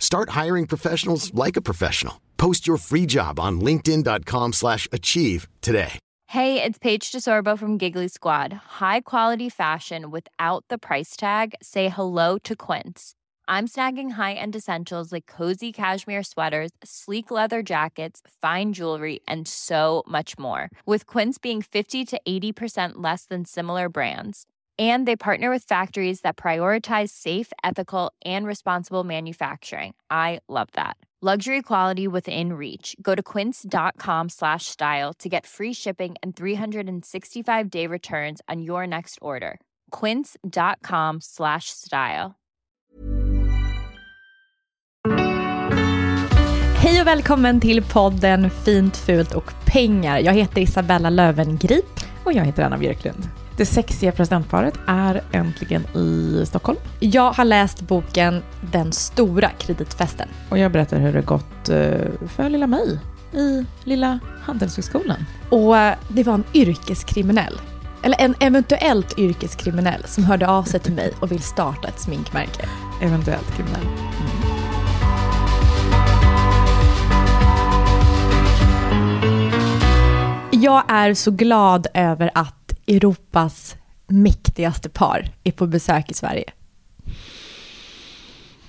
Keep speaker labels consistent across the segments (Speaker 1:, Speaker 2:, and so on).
Speaker 1: Start hiring professionals like a professional. Post your free job on linkedin.com slash achieve today.
Speaker 2: Hey, it's Paige DeSorbo from Giggly Squad. High quality fashion without the price tag. Say hello to Quince. I'm snagging high-end essentials like cozy cashmere sweaters, sleek leather jackets, fine jewelry, and so much more. With Quince being 50 to 80% less than similar brands. And they partner with factories that prioritize safe, ethical, and responsible manufacturing. I love that. Luxury quality within reach. Go to quince.com slash style to get free shipping and 365 day returns on your next order. Quince.com slash style.
Speaker 3: Hej och välkommen till podden Fint, fult och pengar. Jag heter Isabella Lövengrip.
Speaker 4: Och jag heter Anna Björklund. Det sexiga presidentparet är äntligen i Stockholm.
Speaker 3: Jag har läst boken Den stora kreditfesten.
Speaker 4: Och jag berättar hur det gått eh, för lilla mig i lilla Handelshögskolan.
Speaker 3: Och eh, det var en yrkeskriminell, eller en eventuellt yrkeskriminell som hörde av sig till mig och vill starta ett sminkmärke.
Speaker 4: Eventuellt kriminell. Mm.
Speaker 3: Jag är så glad över att Europas mäktigaste par är på besök i Sverige.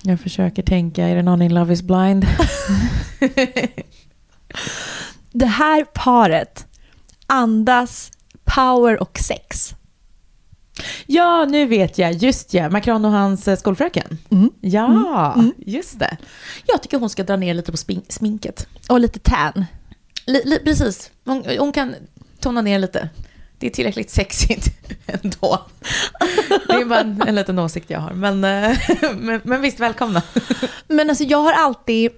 Speaker 4: Jag försöker tänka, är det någon in Love is blind?
Speaker 3: det här paret andas power och sex.
Speaker 4: Ja, nu vet jag. Just ja, Macron och hans eh, skolfröken.
Speaker 3: Mm.
Speaker 4: Ja,
Speaker 3: Mm.
Speaker 4: just det. Jag tycker hon ska dra ner lite på sminket.
Speaker 3: Och lite tan.
Speaker 4: Li- precis, hon, hon kan tona ner lite. Det är tillräckligt sexigt ändå. Det är bara en, en liten åsikt jag har. Men, eh, men, men visst, välkomna.
Speaker 3: Men alltså jag har alltid...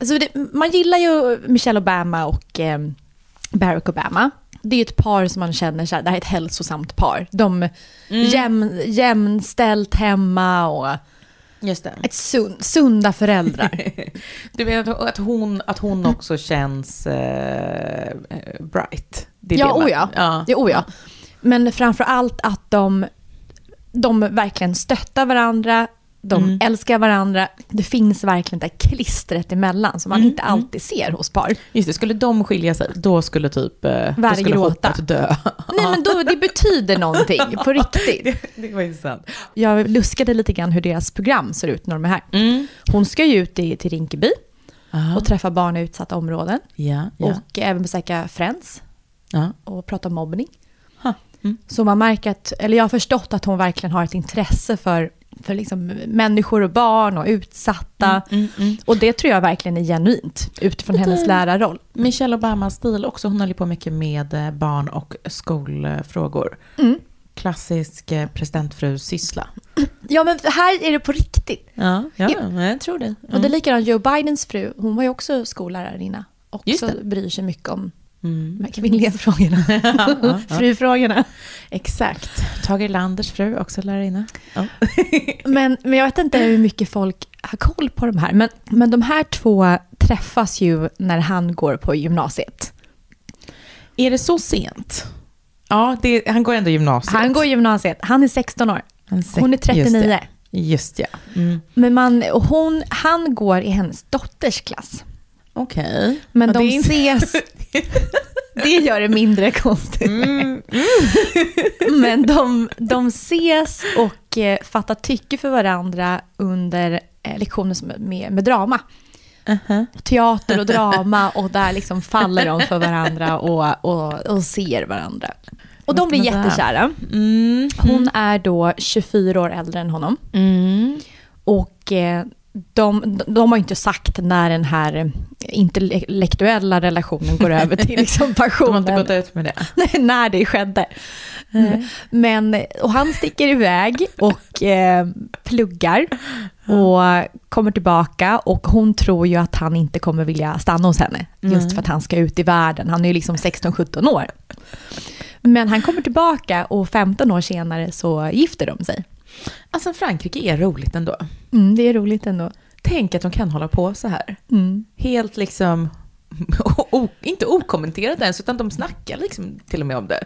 Speaker 3: Alltså det, man gillar ju Michelle Obama och eh, Barack Obama. Det är ett par som man känner så här, det här är ett hälsosamt par. De
Speaker 4: Mm.
Speaker 3: jäm, jämställt hemma och
Speaker 4: Just det.
Speaker 3: ett sun, sunda föräldrar.
Speaker 4: Du att- att hon, att hon också känns eh, eh, bright? Det är
Speaker 3: ja,
Speaker 4: det man-
Speaker 3: oh ja.
Speaker 4: ja.
Speaker 3: ja, oh ja. Men framför allt att de, de verkligen stöttar varandra, de
Speaker 4: Mm.
Speaker 3: älskar varandra. Det finns verkligen det här klistret emellan som man
Speaker 4: Mm,
Speaker 3: inte alltid ser hos par.
Speaker 4: Just det, skulle de skilja sig, då skulle typ... eh, Då
Speaker 3: Värre
Speaker 4: skulle
Speaker 3: gråta.
Speaker 4: dö.
Speaker 3: Nej men då, det betyder någonting på riktigt.
Speaker 4: det, det var ju sant.
Speaker 3: Jag luskade lite grann hur deras program ser ut när de är här.
Speaker 4: Mm.
Speaker 3: Hon ska ju ut i, till Rinkeby
Speaker 4: Aha.
Speaker 3: och träffa barn i utsatta områden.
Speaker 4: Ja, ja.
Speaker 3: Och även besöka Friends
Speaker 4: ja.
Speaker 3: och prata om mobbning.
Speaker 4: Mm.
Speaker 3: Så man märker att, eller jag har förstått att hon verkligen har ett intresse för, för liksom människor och barn och utsatta.
Speaker 4: Mm, mm.
Speaker 3: Och det tror jag verkligen är genuint utifrån hennes lärarroll.
Speaker 4: Michelle Obamas stil också, hon håller på mycket med eh, barn och skolfrågor.
Speaker 3: Mm.
Speaker 4: Klassisk eh, presidentfru-syssla.
Speaker 3: Ja men här är det på riktigt.
Speaker 4: Ja, ja,
Speaker 3: Ja.
Speaker 4: jag tror det.
Speaker 3: Och det är likadant Joe Bidens fru, hon var ju också skollärarinna. Också bryr sig mycket om
Speaker 4: Mm.
Speaker 3: de här kvinnliga frågorna.
Speaker 4: Ja, ja.
Speaker 3: Frufrågorna.
Speaker 4: Exakt. Tage Erlanders fru, också lärarinna. Ja.
Speaker 3: Men, men jag vet inte hur mycket folk har koll på de här. Men, men de här två träffas ju när han går på gymnasiet.
Speaker 4: Är det så sent? Ja, det, han går ändå gymnasiet.
Speaker 3: Han går gymnasiet, han är 16 år. Hon är 39.
Speaker 4: Just, det. Just ja. Mm.
Speaker 3: Men man, och hon, han går i hennes dotters klass.
Speaker 4: Okej.
Speaker 3: Men
Speaker 4: Ja,
Speaker 3: de
Speaker 4: det
Speaker 3: ses... Det gör det mindre konstigt.
Speaker 4: Mm.
Speaker 3: Men de, de ses och eh, fattar tycke för varandra under eh, lektioner som, med, med drama.
Speaker 4: Uh-huh.
Speaker 3: teater och drama och där liksom faller de för varandra och, och, och ser varandra. Och de blir jättekära.
Speaker 4: Mm.
Speaker 3: Hon är då 24 år äldre än honom.
Speaker 4: Mm.
Speaker 3: Och eh, de, de har inte sagt när den här intellektuella relationen går över till liksom
Speaker 4: De har
Speaker 3: passionen.
Speaker 4: inte gått ut med det.
Speaker 3: När det skedde. Eh, Men, och han sticker iväg och eh, pluggar och kommer tillbaka och hon tror ju att han inte kommer vilja stanna hos henne. Just för att han ska ut i världen. Han är ju liksom 16-17 år. Men han kommer tillbaka och 15 år senare så gifter de sig.
Speaker 4: Alltså Frankrike är roligt ändå.
Speaker 3: Mm, det är roligt ändå.
Speaker 4: Tänk att de kan hålla på så här.
Speaker 3: Mm.
Speaker 4: Helt liksom, inte okommenterat ens, utan de snackar liksom till och med om det.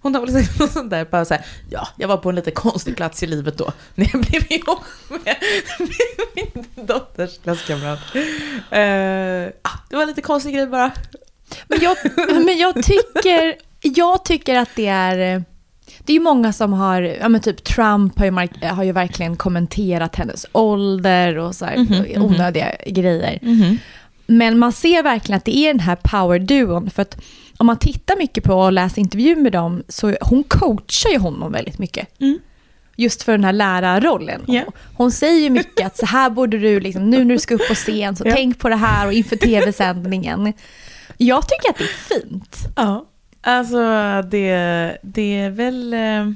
Speaker 4: Hon har väl sagt något sånt där, bara så här, ja, jag var på en lite konstig plats i livet då, när jag blev ihop med, med min dotters klasskamrat. Eh, ah, det var en lite konstig grej bara.
Speaker 3: Men jag, men jag, tycker, jag tycker att det är... Det är ju många som har, ja men typ Trump har ju, har ju verkligen kommenterat hennes ålder och så här
Speaker 4: Mhm,
Speaker 3: onödiga grejer. Men man ser verkligen att det är den här power-duon. För att om man tittar mycket på och läser intervjuer med dem så hon coachar ju honom väldigt mycket.
Speaker 4: Mm.
Speaker 3: Just för den här lärarrollen.
Speaker 4: Ja.
Speaker 3: Hon säger ju mycket att så här borde du, liksom, nu när du ska upp på scen, så
Speaker 4: Ja.
Speaker 3: tänk på det här och inför tv-sändningen. Jag tycker att det är fint.
Speaker 4: Ja, alltså det, det är väl eh,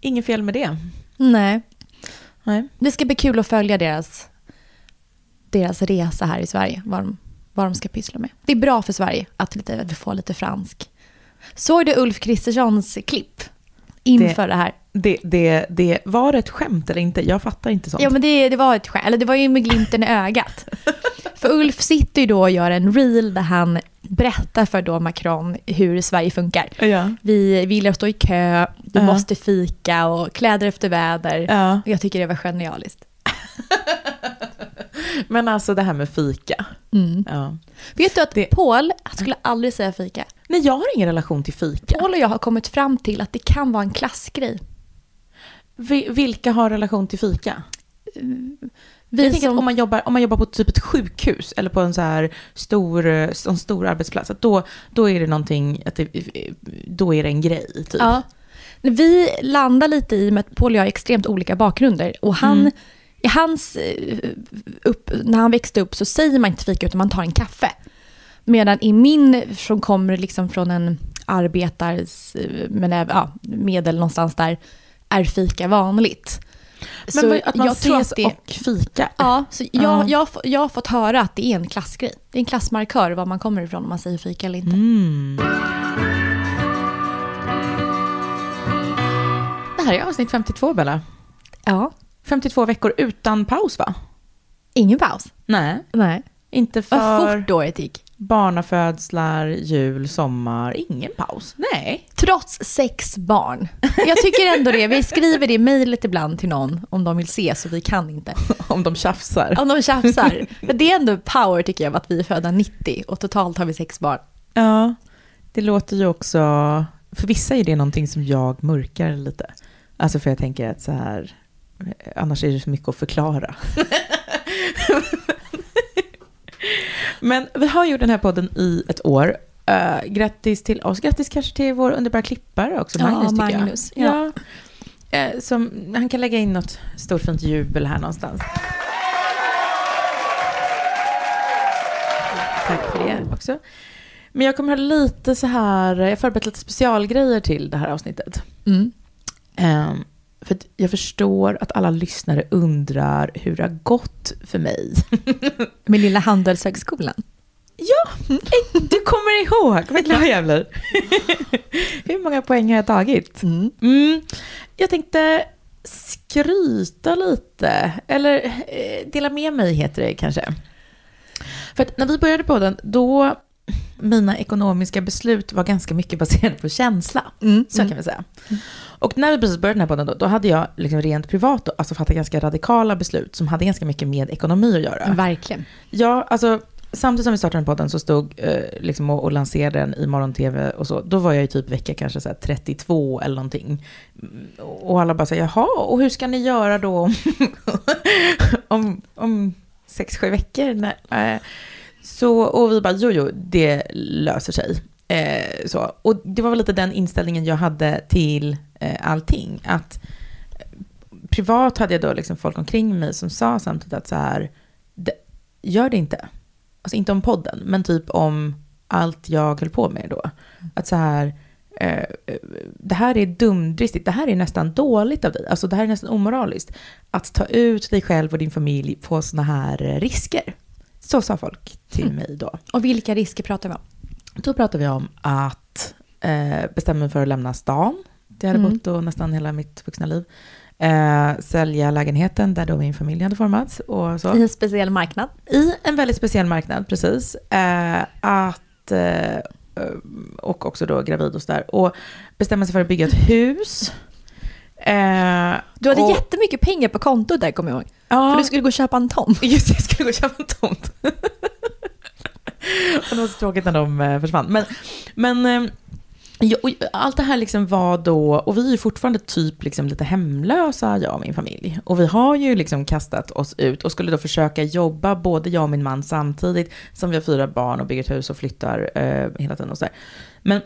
Speaker 4: inget fel med det.
Speaker 3: Nej.
Speaker 4: Nej.
Speaker 3: Det ska bli kul att följa deras, deras resa här i Sverige. Vad de, vad de ska pyssla med. Det är bra för Sverige att, lite, att vi får lite fransk. Såg du Ulf Kristerssons klipp inför det, här?
Speaker 4: Det, det, det var ett skämt eller inte? Jag fattar inte sånt.
Speaker 3: Ja, men det, det var ett skämt. Eller det var ju med glimten i ögat. för Ulf sitter ju då och gör en reel där han berättar för då Macron hur Sverige funkar.
Speaker 4: ja.
Speaker 3: Vi vill stå i kö, du
Speaker 4: Ja.
Speaker 3: måste fika och kläder efter väder.
Speaker 4: Ja.
Speaker 3: Jag tycker det var genialiskt.
Speaker 4: Men alltså det här med fika.
Speaker 3: Mm.
Speaker 4: Ja.
Speaker 3: Vet du att
Speaker 4: Det-
Speaker 3: Paul skulle aldrig säga fika?
Speaker 4: Nej, jag har ingen relation till fika.
Speaker 3: Paul och jag har kommit fram till att det kan vara en klassgrej.
Speaker 4: Vi, vilka har relation till fika?
Speaker 3: Vi
Speaker 4: jag tänker
Speaker 3: som,
Speaker 4: att om man, jobbar, om man jobbar på typ ett sjukhus eller på en så här stor, eh, en stor arbetsplats, då, då är det någonting, att det, då är det en grej. Typ.
Speaker 3: ja, vi landar lite i med att Paul och jag har extremt olika bakgrunder. Och han,
Speaker 4: Mm.
Speaker 3: i hans, eh, upp, när han växte upp så säger man inte fika utan man tar en kaffe. Medan i min, som kommer liksom från en arbetares, eh, men även, ja, medel någonstans där, är fika vanligt.
Speaker 4: Men
Speaker 3: så
Speaker 4: vad- att man
Speaker 3: jag tror
Speaker 4: ses
Speaker 3: att det,
Speaker 4: och fika.
Speaker 3: Ja, så jag,
Speaker 4: Ja.
Speaker 3: jag, jag har fått höra att det är en klassgrej. Det är en klassmarkör var man kommer ifrån om man säger fika eller inte.
Speaker 4: Mm. Det här är avsnitt 52, Bella.
Speaker 3: Ja.
Speaker 4: 52 veckor utan paus, va?
Speaker 3: Ingen paus.
Speaker 4: Nej,
Speaker 3: Nej.
Speaker 4: inte
Speaker 3: Vad
Speaker 4: för
Speaker 3: fort året gick.
Speaker 4: Barnafödslar, jul, sommar. Ingen paus. Nej.
Speaker 3: Trots sex barn. Jag tycker ändå det. Vi skriver det i mejlet ibland till någon om de vill se, så vi kan inte.
Speaker 4: Om de tjafsar.
Speaker 3: Om de tjafsar. Men det är ändå power tycker jag, att vi är födda 90 och totalt har vi sex barn.
Speaker 4: Ja, det låter ju också... För vissa är det någonting som jag mörkar lite. Alltså för jag tänker att så här... Annars är det så mycket att förklara. Men vi har gjort den här podden i ett år. Uh, grattis till oss. Grattis kanske till vår underbara klippare också,
Speaker 3: Ja,
Speaker 4: Magnus tycker
Speaker 3: Magnus,
Speaker 4: jag.
Speaker 3: ja.
Speaker 4: Ja. Eh, som, han kan lägga in något stort fint jubel här någonstans. Tack för det också. Men jag kommer ha lite så här, jag har förberett lite specialgrejer till det här avsnittet.
Speaker 3: Mm.
Speaker 4: Ehm, för jag förstår att alla lyssnare undrar hur det har gått för mig.
Speaker 3: Med lilla Handelshögskolan.
Speaker 4: Ja, du kommer ihåg. Vad glad jag blir. Hur många poäng har jag tagit? Mm. Jag tänkte skryta lite, eller eh, dela med mig heter det kanske. För att när vi började på den, då mina ekonomiska beslut var ganska mycket baserade på känsla.
Speaker 3: Mm.
Speaker 4: Så kan vi säga. Och när vi precis började den här podden då, då hade jag liksom rent privat alltså fattat ganska radikala beslut som hade ganska mycket med ekonomi att göra.
Speaker 3: Verkligen.
Speaker 4: Ja, alltså samtidigt som vi startade den podden så stod eh, liksom och, och lanserade den i morgon-tv och så. Då var jag i typ vecka kanske så här 32 eller någonting. Och alla bara säger jaha, och hur ska ni göra då om, om, om sex, sju veckor. Eh, så, och vi bara, jo, jo, det löser sig. Eh, så. Och det var väl lite den inställningen jag hade till allting. Att eh, privat hade jag då liksom folk omkring mig som sa samtidigt att så här, gör det inte. Alltså inte om podden, men typ om allt jag höll på med då. Att så här, eh, det här är dumdristigt, det här är nästan dåligt av dig, alltså det här är nästan omoraliskt. Att ta ut dig själv och din familj på sådana här eh, risker. Så sa folk till
Speaker 3: Mm.
Speaker 4: mig då.
Speaker 3: Och vilka risker pratar vi om?
Speaker 4: Då pratar vi om att eh, bestämma mig för att lämna stan. Det hade
Speaker 3: Mm.
Speaker 4: bott då nästan hela mitt vuxna liv. Eh, sälja lägenheten där då min familj hade formats. Och så.
Speaker 3: I en speciell marknad.
Speaker 4: I en väldigt speciell marknad, precis. Eh, att, eh, och också då gravid och sådär. Och bestämma sig för att bygga ett hus. Eh,
Speaker 3: Du hade
Speaker 4: och,
Speaker 3: jättemycket pengar på kontot där kommer jag ihåg.
Speaker 4: ja,
Speaker 3: För du skulle gå och köpa en tomt.
Speaker 4: Just det, jag skulle gå och köpa en tomt. och det var så tråkigt när de eh, försvann. Men, men eh, ja, allt det här liksom var då, och vi är ju fortfarande typ liksom lite hemlösa, jag och min familj. Och vi har ju liksom kastat oss ut och skulle då försöka jobba, både jag och min man samtidigt, som vi har fyra barn och bygger ett hus och flyttar eh, hela tiden och sådär. Men,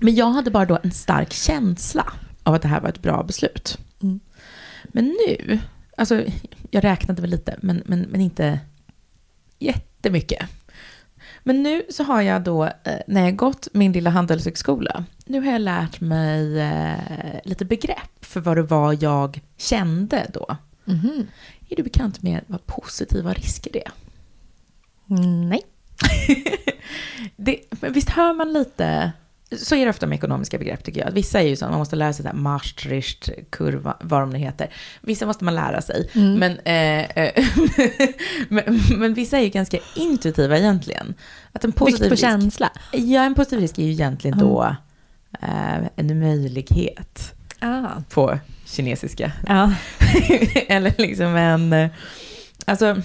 Speaker 4: men jag hade bara då en stark känsla av att det här var ett bra beslut.
Speaker 3: Mm.
Speaker 4: Men nu, alltså jag räknade väl lite, men, men, men inte jättemycket. Men nu så har jag då, eh, när jag gått min lilla handelshögskola, nu har jag lärt mig eh, lite begrepp för vad det var jag kände då.
Speaker 3: Mhm.
Speaker 4: Är du bekant med vad positiva risker är?
Speaker 3: Mm, Nej.
Speaker 4: det, men visst hör man lite, så är det ofta med ekonomiska begrepp tycker jag. Vissa är ju så, man måste lära sig det här Maastricht-kurva, vad de nu heter. Vissa måste man lära sig.
Speaker 3: Mm.
Speaker 4: Men, eh, eh, men, men vissa är ju ganska intuitiva egentligen. Att en
Speaker 3: Byggt
Speaker 4: positiv
Speaker 3: på
Speaker 4: risk,
Speaker 3: känsla.
Speaker 4: ja, en positiv risk är ju egentligen då eh, en möjlighet
Speaker 3: Ah.
Speaker 4: på kinesiska.
Speaker 3: Ja.
Speaker 4: Eller liksom en, eh, alltså,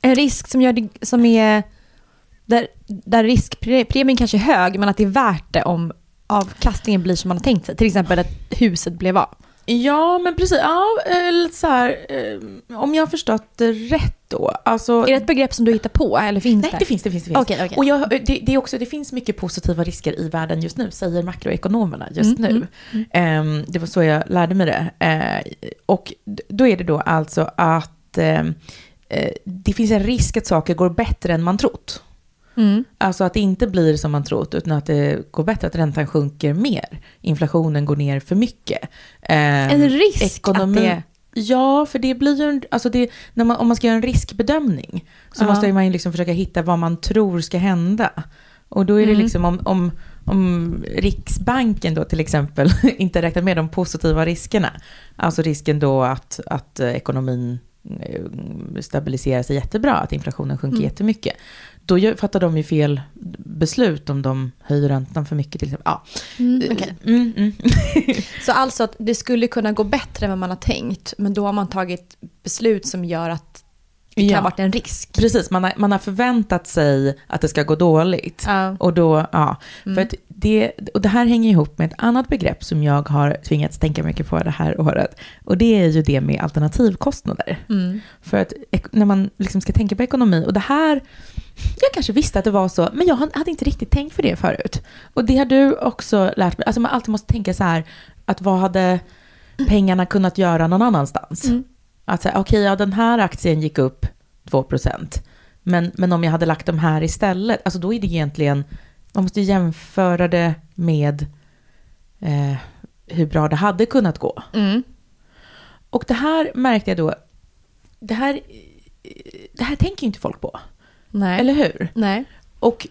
Speaker 3: En risk som, gör det, som är... Där, där riskpremien kanske är hög, men att det är värt det om avkastningen blir som man har tänkt sig. Till exempel att huset blev av.
Speaker 4: Ja, men precis. Ja, eh, lite så här, eh, om jag har förstått det rätt då. Alltså,
Speaker 3: Är det ett begrepp som du hittar på, eller finns
Speaker 4: nej,
Speaker 3: det?
Speaker 4: det finns, det finns. Det, finns.
Speaker 3: Okej, okej.
Speaker 4: Och jag, det, det, är också, det finns mycket positiva risker i världen just nu, säger makroekonomerna just
Speaker 3: Mm,
Speaker 4: nu. Ehm, det var så jag lärde mig det. Eh, och då är det då alltså att eh, det finns en risk att saker går bättre än man trott.
Speaker 3: Mm.
Speaker 4: Alltså att det inte blir som man trott, utan att det går bättre, att räntan sjunker mer. Inflationen går ner för mycket. Ehm,
Speaker 3: En risk att det...
Speaker 4: Ja, för det blir ju en, alltså det, när man, om man ska göra en riskbedömning så
Speaker 3: Ja.
Speaker 4: måste man ju liksom försöka hitta vad man tror ska hända. Och då är det
Speaker 3: Mm.
Speaker 4: liksom om, om, om Riksbanken då till exempel inte räknar med de positiva riskerna, alltså risken då att, att eh, ekonomin eh, stabiliserar sig jättebra, att inflationen sjunker
Speaker 3: Mm.
Speaker 4: jättemycket, då fattar de ju fel beslut om de höjer räntan för mycket till exempel. Ja.
Speaker 3: Mm, okej.
Speaker 4: Mm, mm.
Speaker 3: Så alltså att det skulle kunna gå bättre än vad man har tänkt, men då har man tagit beslut som gör att det kan
Speaker 4: Ja.
Speaker 3: ha varit en risk.
Speaker 4: Precis, man har, man har förväntat sig att det ska gå dåligt.
Speaker 3: Ja.
Speaker 4: Och då, ja.
Speaker 3: Mm.
Speaker 4: För det, och det här hänger ihop med ett annat begrepp som jag har tvingats tänka mycket på det här året. Och det är ju det med alternativkostnader.
Speaker 3: Mm.
Speaker 4: För att när man liksom ska tänka på ekonomi, och det här, jag kanske visste att det var så, men jag hade inte riktigt tänkt för det förut. Och det har du också lärt mig, alltså man alltid måste tänka så här, att vad hade pengarna kunnat göra någon annanstans?
Speaker 3: Mm.
Speaker 4: Att säga, okej, ja den här aktien gick upp 2%, men, men om jag hade lagt de här istället, alltså då är det egentligen, man måste jämföra det med eh, hur bra det hade kunnat gå.
Speaker 3: Mm.
Speaker 4: Och det här märkte jag då, det här, det här tänker inte folk på,
Speaker 3: Nej.
Speaker 4: eller hur?
Speaker 3: Nej.
Speaker 4: Och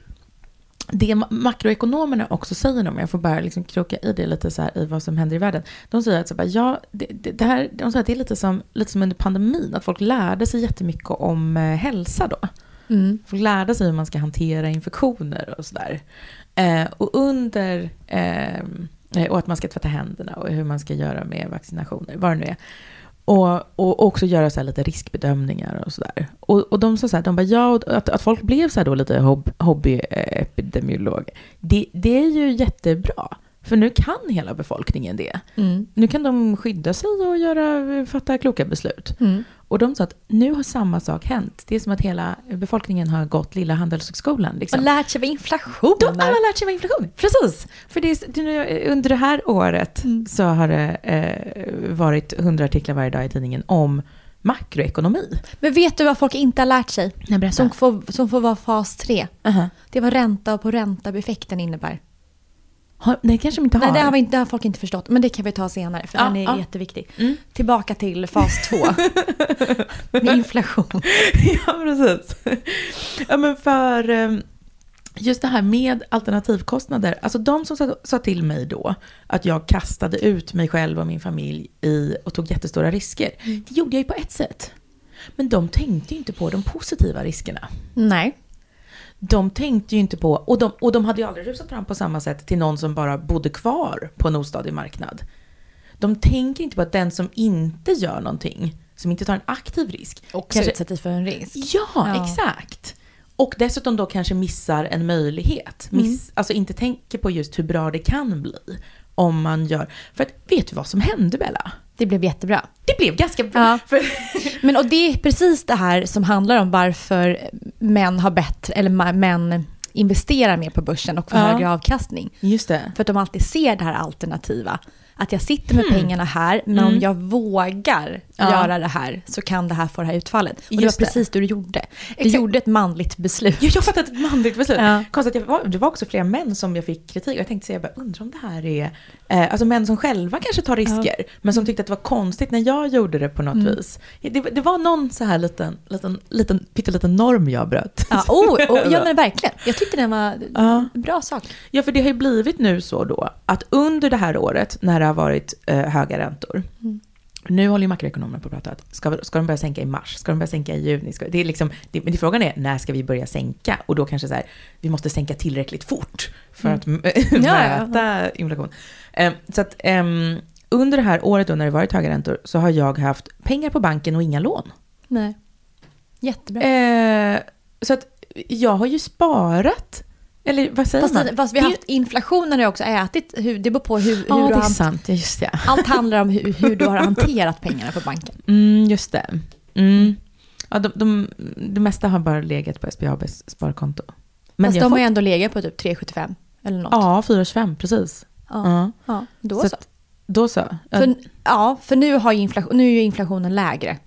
Speaker 4: det ma- makroekonomerna också säger, om jag får bara liksom kroka i det lite så här i vad som händer i världen. De säger att, så bara, ja, det, det, det här, de säger att det är lite som, lite som under pandemin, att folk lärde sig jättemycket om eh, hälsa då.
Speaker 3: Mm.
Speaker 4: Folk lärde sig hur man ska hantera infektioner och sådär. Eh, och under, eh, eh, och att man ska tvätta händerna och hur man ska göra med vaccinationer, vad det nu är. Och, och också göra så här lite riskbedömningar och sådär. Och, och de sa så här, de bara, ja, och att, att folk blev så här då lite hob, hobbyepidemiologer, det, det är ju jättebra. För nu kan hela befolkningen det.
Speaker 3: Mm.
Speaker 4: Nu kan de skydda sig och göra, fatta kloka beslut.
Speaker 3: Mm.
Speaker 4: Och de sa att nu har samma sak hänt. Det är som att hela befolkningen har gått Lilla Handelshögskolan. Liksom.
Speaker 3: Och lärt sig vad inflation är.
Speaker 4: alla har lärt sig vad inflation är. Precis. För det är, är- under det här året
Speaker 3: Mm.
Speaker 4: så har det eh, varit hundra artiklar varje dag i tidningen om makroekonomi.
Speaker 3: Men vet du vad folk inte har lärt sig? Som får, som får vara fas 3.
Speaker 4: Uh-huh.
Speaker 3: Det var ränta och på ränta-effekten innebär.
Speaker 4: Har, nej, kanske de inte har.
Speaker 3: Nej, det har, vi inte, det har folk inte förstått. Men det kan vi ta senare, för
Speaker 4: Ja,
Speaker 3: den är
Speaker 4: ja.
Speaker 3: jätteviktig.
Speaker 4: Mm.
Speaker 3: Tillbaka till fas 2. Med inflation.
Speaker 4: ja, precis. Ja, men för eh, just det här med alternativkostnader. Alltså de som sa, sa till mig då att jag kastade ut mig själv och min familj i och tog jättestora risker. Det gjorde jag ju på ett sätt. Men de tänkte ju inte på de positiva riskerna.
Speaker 3: Nej.
Speaker 4: De tänkte ju inte på, och de, och de hade ju aldrig rusat fram på samma sätt till någon som bara bodde kvar på en ostadig marknad. De tänker inte på att den som inte gör någonting, som inte tar en aktiv risk,
Speaker 3: Och
Speaker 4: kanske-
Speaker 3: utsätter sig för en risk.
Speaker 4: Ja,
Speaker 3: Ja.
Speaker 4: exakt. Och dessutom då kanske missar en möjlighet. Miss, Alltså inte tänker på just hur bra det kan bli om man gör... För att, vet du vad som hände Bella?
Speaker 3: Det blev jättebra.
Speaker 4: Det blev ganska bra.
Speaker 3: Ja. Men och det är precis det här som handlar om varför män har bättre, eller män investerar mer på börsen och får
Speaker 4: Ja.
Speaker 3: högre avkastning.
Speaker 4: just det.
Speaker 3: För att de alltid ser det här alternativa. Att jag sitter med pengarna här, men om jag vågar.
Speaker 4: Ja.
Speaker 3: göra det här så kan det här få det här utfallet. Och det
Speaker 4: Just
Speaker 3: var
Speaker 4: det.
Speaker 3: precis det du gjorde. Du
Speaker 4: Exakt.
Speaker 3: gjorde ett manligt beslut.
Speaker 4: Ja, jag fattade ett manligt beslut.
Speaker 3: Ja.
Speaker 4: Konstigt, jag var, det var också flera män som jag fick kritik. Och jag tänkte säga, jag bara, undrar om det här är... Eh, alltså män som själva kanske tar risker, men som tyckte att det var konstigt när jag gjorde det på något
Speaker 3: Mm.
Speaker 4: vis. Det, det var någon så här liten, liten, liten, pytteliten norm jag bröt.
Speaker 3: Ja, oh, oh, ja men verkligen. Jag tyckte den var
Speaker 4: Ja.
Speaker 3: en bra sak.
Speaker 4: Ja, för det har ju blivit nu så då att under det här året när det har varit eh, höga räntor, nu håller ju makroekonomerna på att prata att ska, ska de börja sänka i mars, ska de börja sänka i juni? Ska, det är liksom, det, men frågan är när ska vi börja sänka? Och då kanske så här, vi måste sänka tillräckligt fort för att m-
Speaker 3: Ja, ja.
Speaker 4: möta inflation. Eh, så att ehm, under det här året då när det varit höga räntor så har jag haft pengar på banken och inga lån.
Speaker 3: Nej. Jättebra.
Speaker 4: Eh, så att jag har ju sparat, eller vad säger
Speaker 3: Fast,
Speaker 4: man?
Speaker 3: fast vi har haft inflationen har också ätit, hur, det beror på hur, hur
Speaker 4: Ja,
Speaker 3: du
Speaker 4: det
Speaker 3: har
Speaker 4: sant. Ja, just det.
Speaker 3: Allt handlar om hur, hur du har hanterat pengarna på banken.
Speaker 4: Mm, just det. Mm. Ja, de, de, det mesta har bara legat på SBABs sparkonto. Men
Speaker 3: Fast de har ju ändå legat på typ 3,75 eller något.
Speaker 4: Ja, 4,25 precis.
Speaker 3: Ja.
Speaker 4: Ja.
Speaker 3: Ja, då
Speaker 4: Så
Speaker 3: så.
Speaker 4: Då så. Ja,
Speaker 3: För, ja, för nu, har inflation, nu är ju inflationen lägre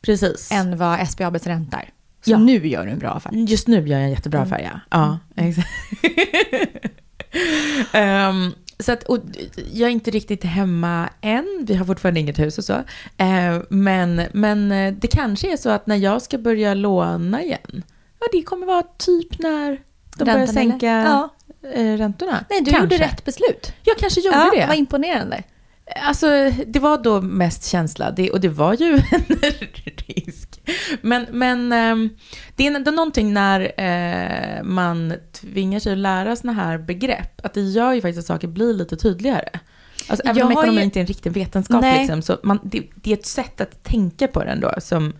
Speaker 4: precis.
Speaker 3: än vad SBABs ränta är. Så
Speaker 4: Ja.
Speaker 3: nu gör du en bra affär.
Speaker 4: Just nu gör jag en jättebra
Speaker 3: Mm.
Speaker 4: affär, ja. ja exakt. Ehm, så att, och jag är inte riktigt hemma än. Vi har fortfarande inget hus och så. Eh, men, men eh, det kanske är så att när jag ska börja låna igen, ja, det kommer vara typ när de börjar
Speaker 3: Räntan,
Speaker 4: sänka
Speaker 3: eller? Ja.
Speaker 4: eh, räntorna.
Speaker 3: Nej, du
Speaker 4: kanske.
Speaker 3: gjorde rätt beslut.
Speaker 4: Jag kanske gjorde
Speaker 3: ja,
Speaker 4: det.
Speaker 3: Vad imponerande.
Speaker 4: Alltså, det var då mest känsla, det, och det var ju en risk. Men, men ehm, det är någonting när eh, man tvingar sig att lära såna här begrepp, att det gör ju faktiskt att saker blir lite tydligare. Alltså, även
Speaker 3: Jag
Speaker 4: om ekonomi
Speaker 3: ju-
Speaker 4: inte är en riktig vetenskap,
Speaker 3: Nej.
Speaker 4: liksom, så man, det, det är ett sätt att tänka på den då som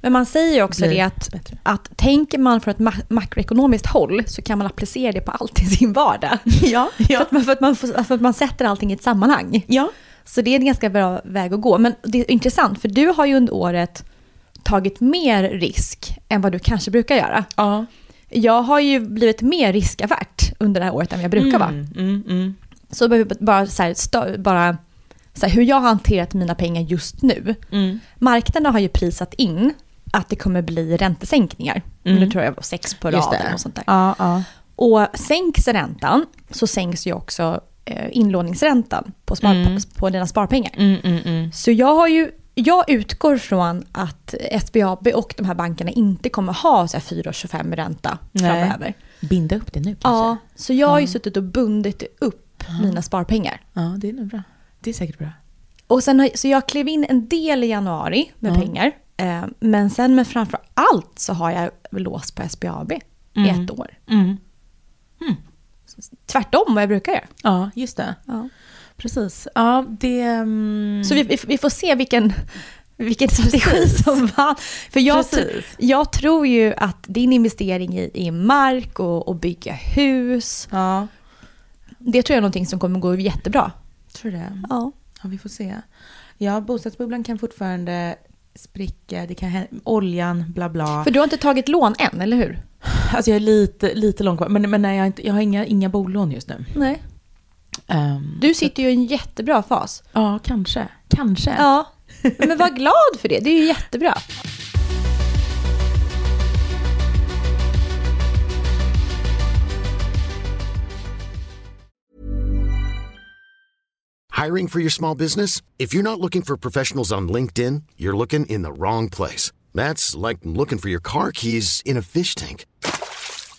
Speaker 3: Men man säger ju också det att,
Speaker 4: bättre.
Speaker 3: att tänker man från ett ma- makroekonomiskt håll så kan man applicera det på allt i sin vardag.
Speaker 4: Ja,
Speaker 3: För, att man, för, att man, för att man sätter allting i ett sammanhang.
Speaker 4: ja.
Speaker 3: Så det är en ganska bra väg att gå. Men det är intressant, för du har ju under året tagit mer risk än vad du kanske brukar göra.
Speaker 4: ja.
Speaker 3: Jag har ju blivit mer riskavärt under det här året än jag brukar vara.
Speaker 4: Mm, mm, mm.
Speaker 3: Så bara, så här, stö- bara så här, hur jag har hanterat mina pengar just nu.
Speaker 4: Mm.
Speaker 3: Marknaden har ju prisat in att det kommer bli räntesänkningar.
Speaker 4: Mm.
Speaker 3: Nu tror jag det var sex på raden och sånt där.
Speaker 4: Ja, ja.
Speaker 3: Och sänks räntan så sänks ju också eh, inlåningsräntan på, spar,
Speaker 4: Mm.
Speaker 3: på dina sparpengar.
Speaker 4: Mm, mm, mm.
Speaker 3: Så jag har ju jag utgår från att SBAB och de här bankerna inte kommer ha så här 4,25 ränta
Speaker 4: Nej.
Speaker 3: framöver.
Speaker 4: Binda upp det nu kanske.
Speaker 3: Ja, så jag har ju suttit och bundit upp mina sparpengar.
Speaker 4: ja, det är nog bra. Det är säkert bra.
Speaker 3: Och sen har, så jag klev in en del i januari med
Speaker 4: Ja.
Speaker 3: pengar. Eh, men sen men framför allt så har jag låst på SBAB i
Speaker 4: Mm.
Speaker 3: ett år.
Speaker 4: Mm.
Speaker 3: Tvärtom vad jag brukar göra.
Speaker 4: Ja, just det.
Speaker 3: Ja.
Speaker 4: Precis. Ja, det... mm,
Speaker 3: Så vi, vi, får se vilken, vilken strategi som vann. För jag, jag tror ju att din investering i, i mark och, och bygga hus,
Speaker 4: Ja.
Speaker 3: Det tror jag är någonting som kommer gå jättebra.
Speaker 4: Tror du det?
Speaker 3: Ja.
Speaker 4: Ja, vi får se. Ja, bostadsbubblan kan fortfarande spricka, det kan hända, oljan, bla bla.
Speaker 3: För du har inte tagit lån än, eller hur?
Speaker 4: Alltså jag är lite, lite långt kvar, men, men nej, jag, har inte, jag har inga, inga bolån just nu.
Speaker 3: Nej.
Speaker 4: Ehm,
Speaker 3: Du sitter ju i en jättebra fas.
Speaker 4: Ja, kanske. Kanske.
Speaker 3: Ja. Men var glad för det, det är ju jättebra.
Speaker 1: Hiring for your small business? If you're not looking for professionals on LinkedIn, you're looking in the wrong place. That's like looking for your car keys in a fish tank.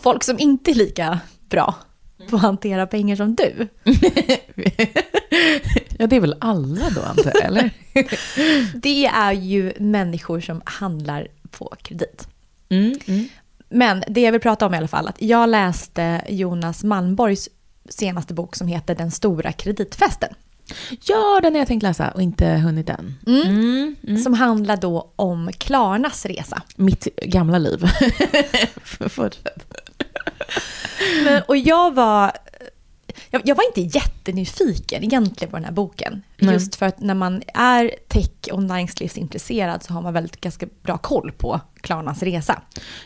Speaker 3: Folk som inte är lika bra på att hantera pengar som du.
Speaker 4: Ja, det är väl alla då, antar jag, eller?
Speaker 3: Det är ju människor som handlar på kredit.
Speaker 4: Mm, mm.
Speaker 3: Men det jag vill prata om i alla fall, att jag läste Jonas Malmborgs senaste bok som heter Den stora kreditfesten.
Speaker 4: Ja, den har jag tänkt läsa och inte hunnit än. Mm, mm.
Speaker 3: Som handlar då om Klarnas resa.
Speaker 4: Mitt gamla liv.
Speaker 3: Men, och jag var, jag, jag var inte jättenyfiken egentligen på den här boken.
Speaker 4: Nej.
Speaker 3: Just för att när man är tech och näringslivsintresserad så har man väldigt ganska bra koll på Klarnas resa.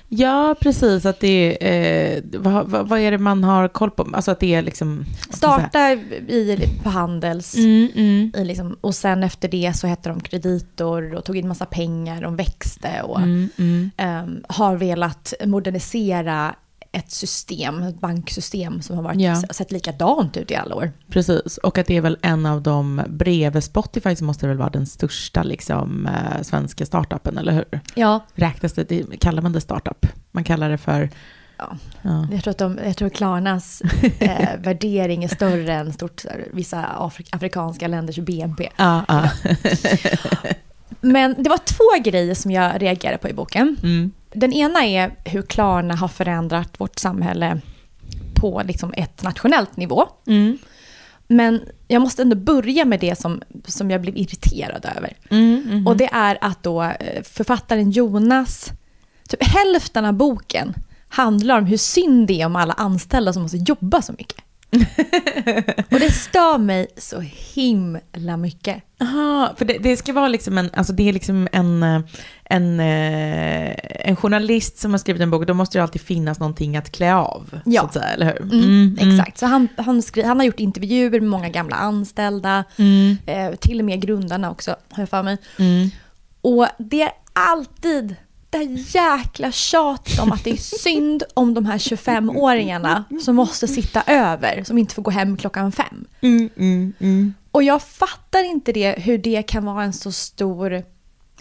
Speaker 4: Ja, precis. Att det är, eh, vad, vad, vad är det man har koll på? Alltså att det är liksom...
Speaker 3: Starta i, på Handels.
Speaker 4: Mm, mm.
Speaker 3: I liksom, och sen efter det så hette de kreditor och tog in massa pengar, de växte och
Speaker 4: Mm,
Speaker 3: ehm, har velat modernisera ett system, ett banksystem som har varit,
Speaker 4: Ja.
Speaker 3: sett likadant ut i alla år.
Speaker 4: Precis, och att det är väl en av de bredvid Spotify som måste väl vara den största liksom, eh, svenska startupen, eller hur?
Speaker 3: Ja,
Speaker 4: Räknas det, det, kallar man det startup? Man kallar det för...
Speaker 3: Ja.
Speaker 4: Ja.
Speaker 3: jag tror att, de, jag tror Klarnas eh, värdering är större än stort, så vissa Afri- afrikanska länders BNP.
Speaker 4: Ja, ja.
Speaker 3: Men det var två grejer som jag reagerade på i boken.
Speaker 4: Mm.
Speaker 3: Den ena är hur Klarna har förändrat vårt samhälle på liksom ett nationellt nivå.
Speaker 4: Mm.
Speaker 3: Men jag måste ändå börja med det som, som jag blev irriterad över.
Speaker 4: Mm, mhm.
Speaker 3: Och det är att då eh, författaren Jonas, typ hälften av boken handlar om hur synd det är om alla anställda som måste jobba så mycket. och det stör mig så himla mycket.
Speaker 4: Aha, för det, det ska vara liksom en, alltså det är liksom en, eh, en, eh, en journalist som har skrivit en bok, då måste det alltid finnas någonting att klä av,
Speaker 3: Ja.
Speaker 4: så att säga, eller hur?
Speaker 3: Mm, Exakt, så han, han, skri- han har gjort intervjuer med många gamla anställda,
Speaker 4: Mm,
Speaker 3: eh, till och med grundarna också, har jag för mig.
Speaker 4: mm.
Speaker 3: Och det är alltid det här jäkla tjatet om att det är synd om de här 25-åringarna som måste sitta över, som inte får gå hem klockan fem.
Speaker 4: Mm, mm, mm.
Speaker 3: Och jag fattar inte det, hur det kan vara en så stor,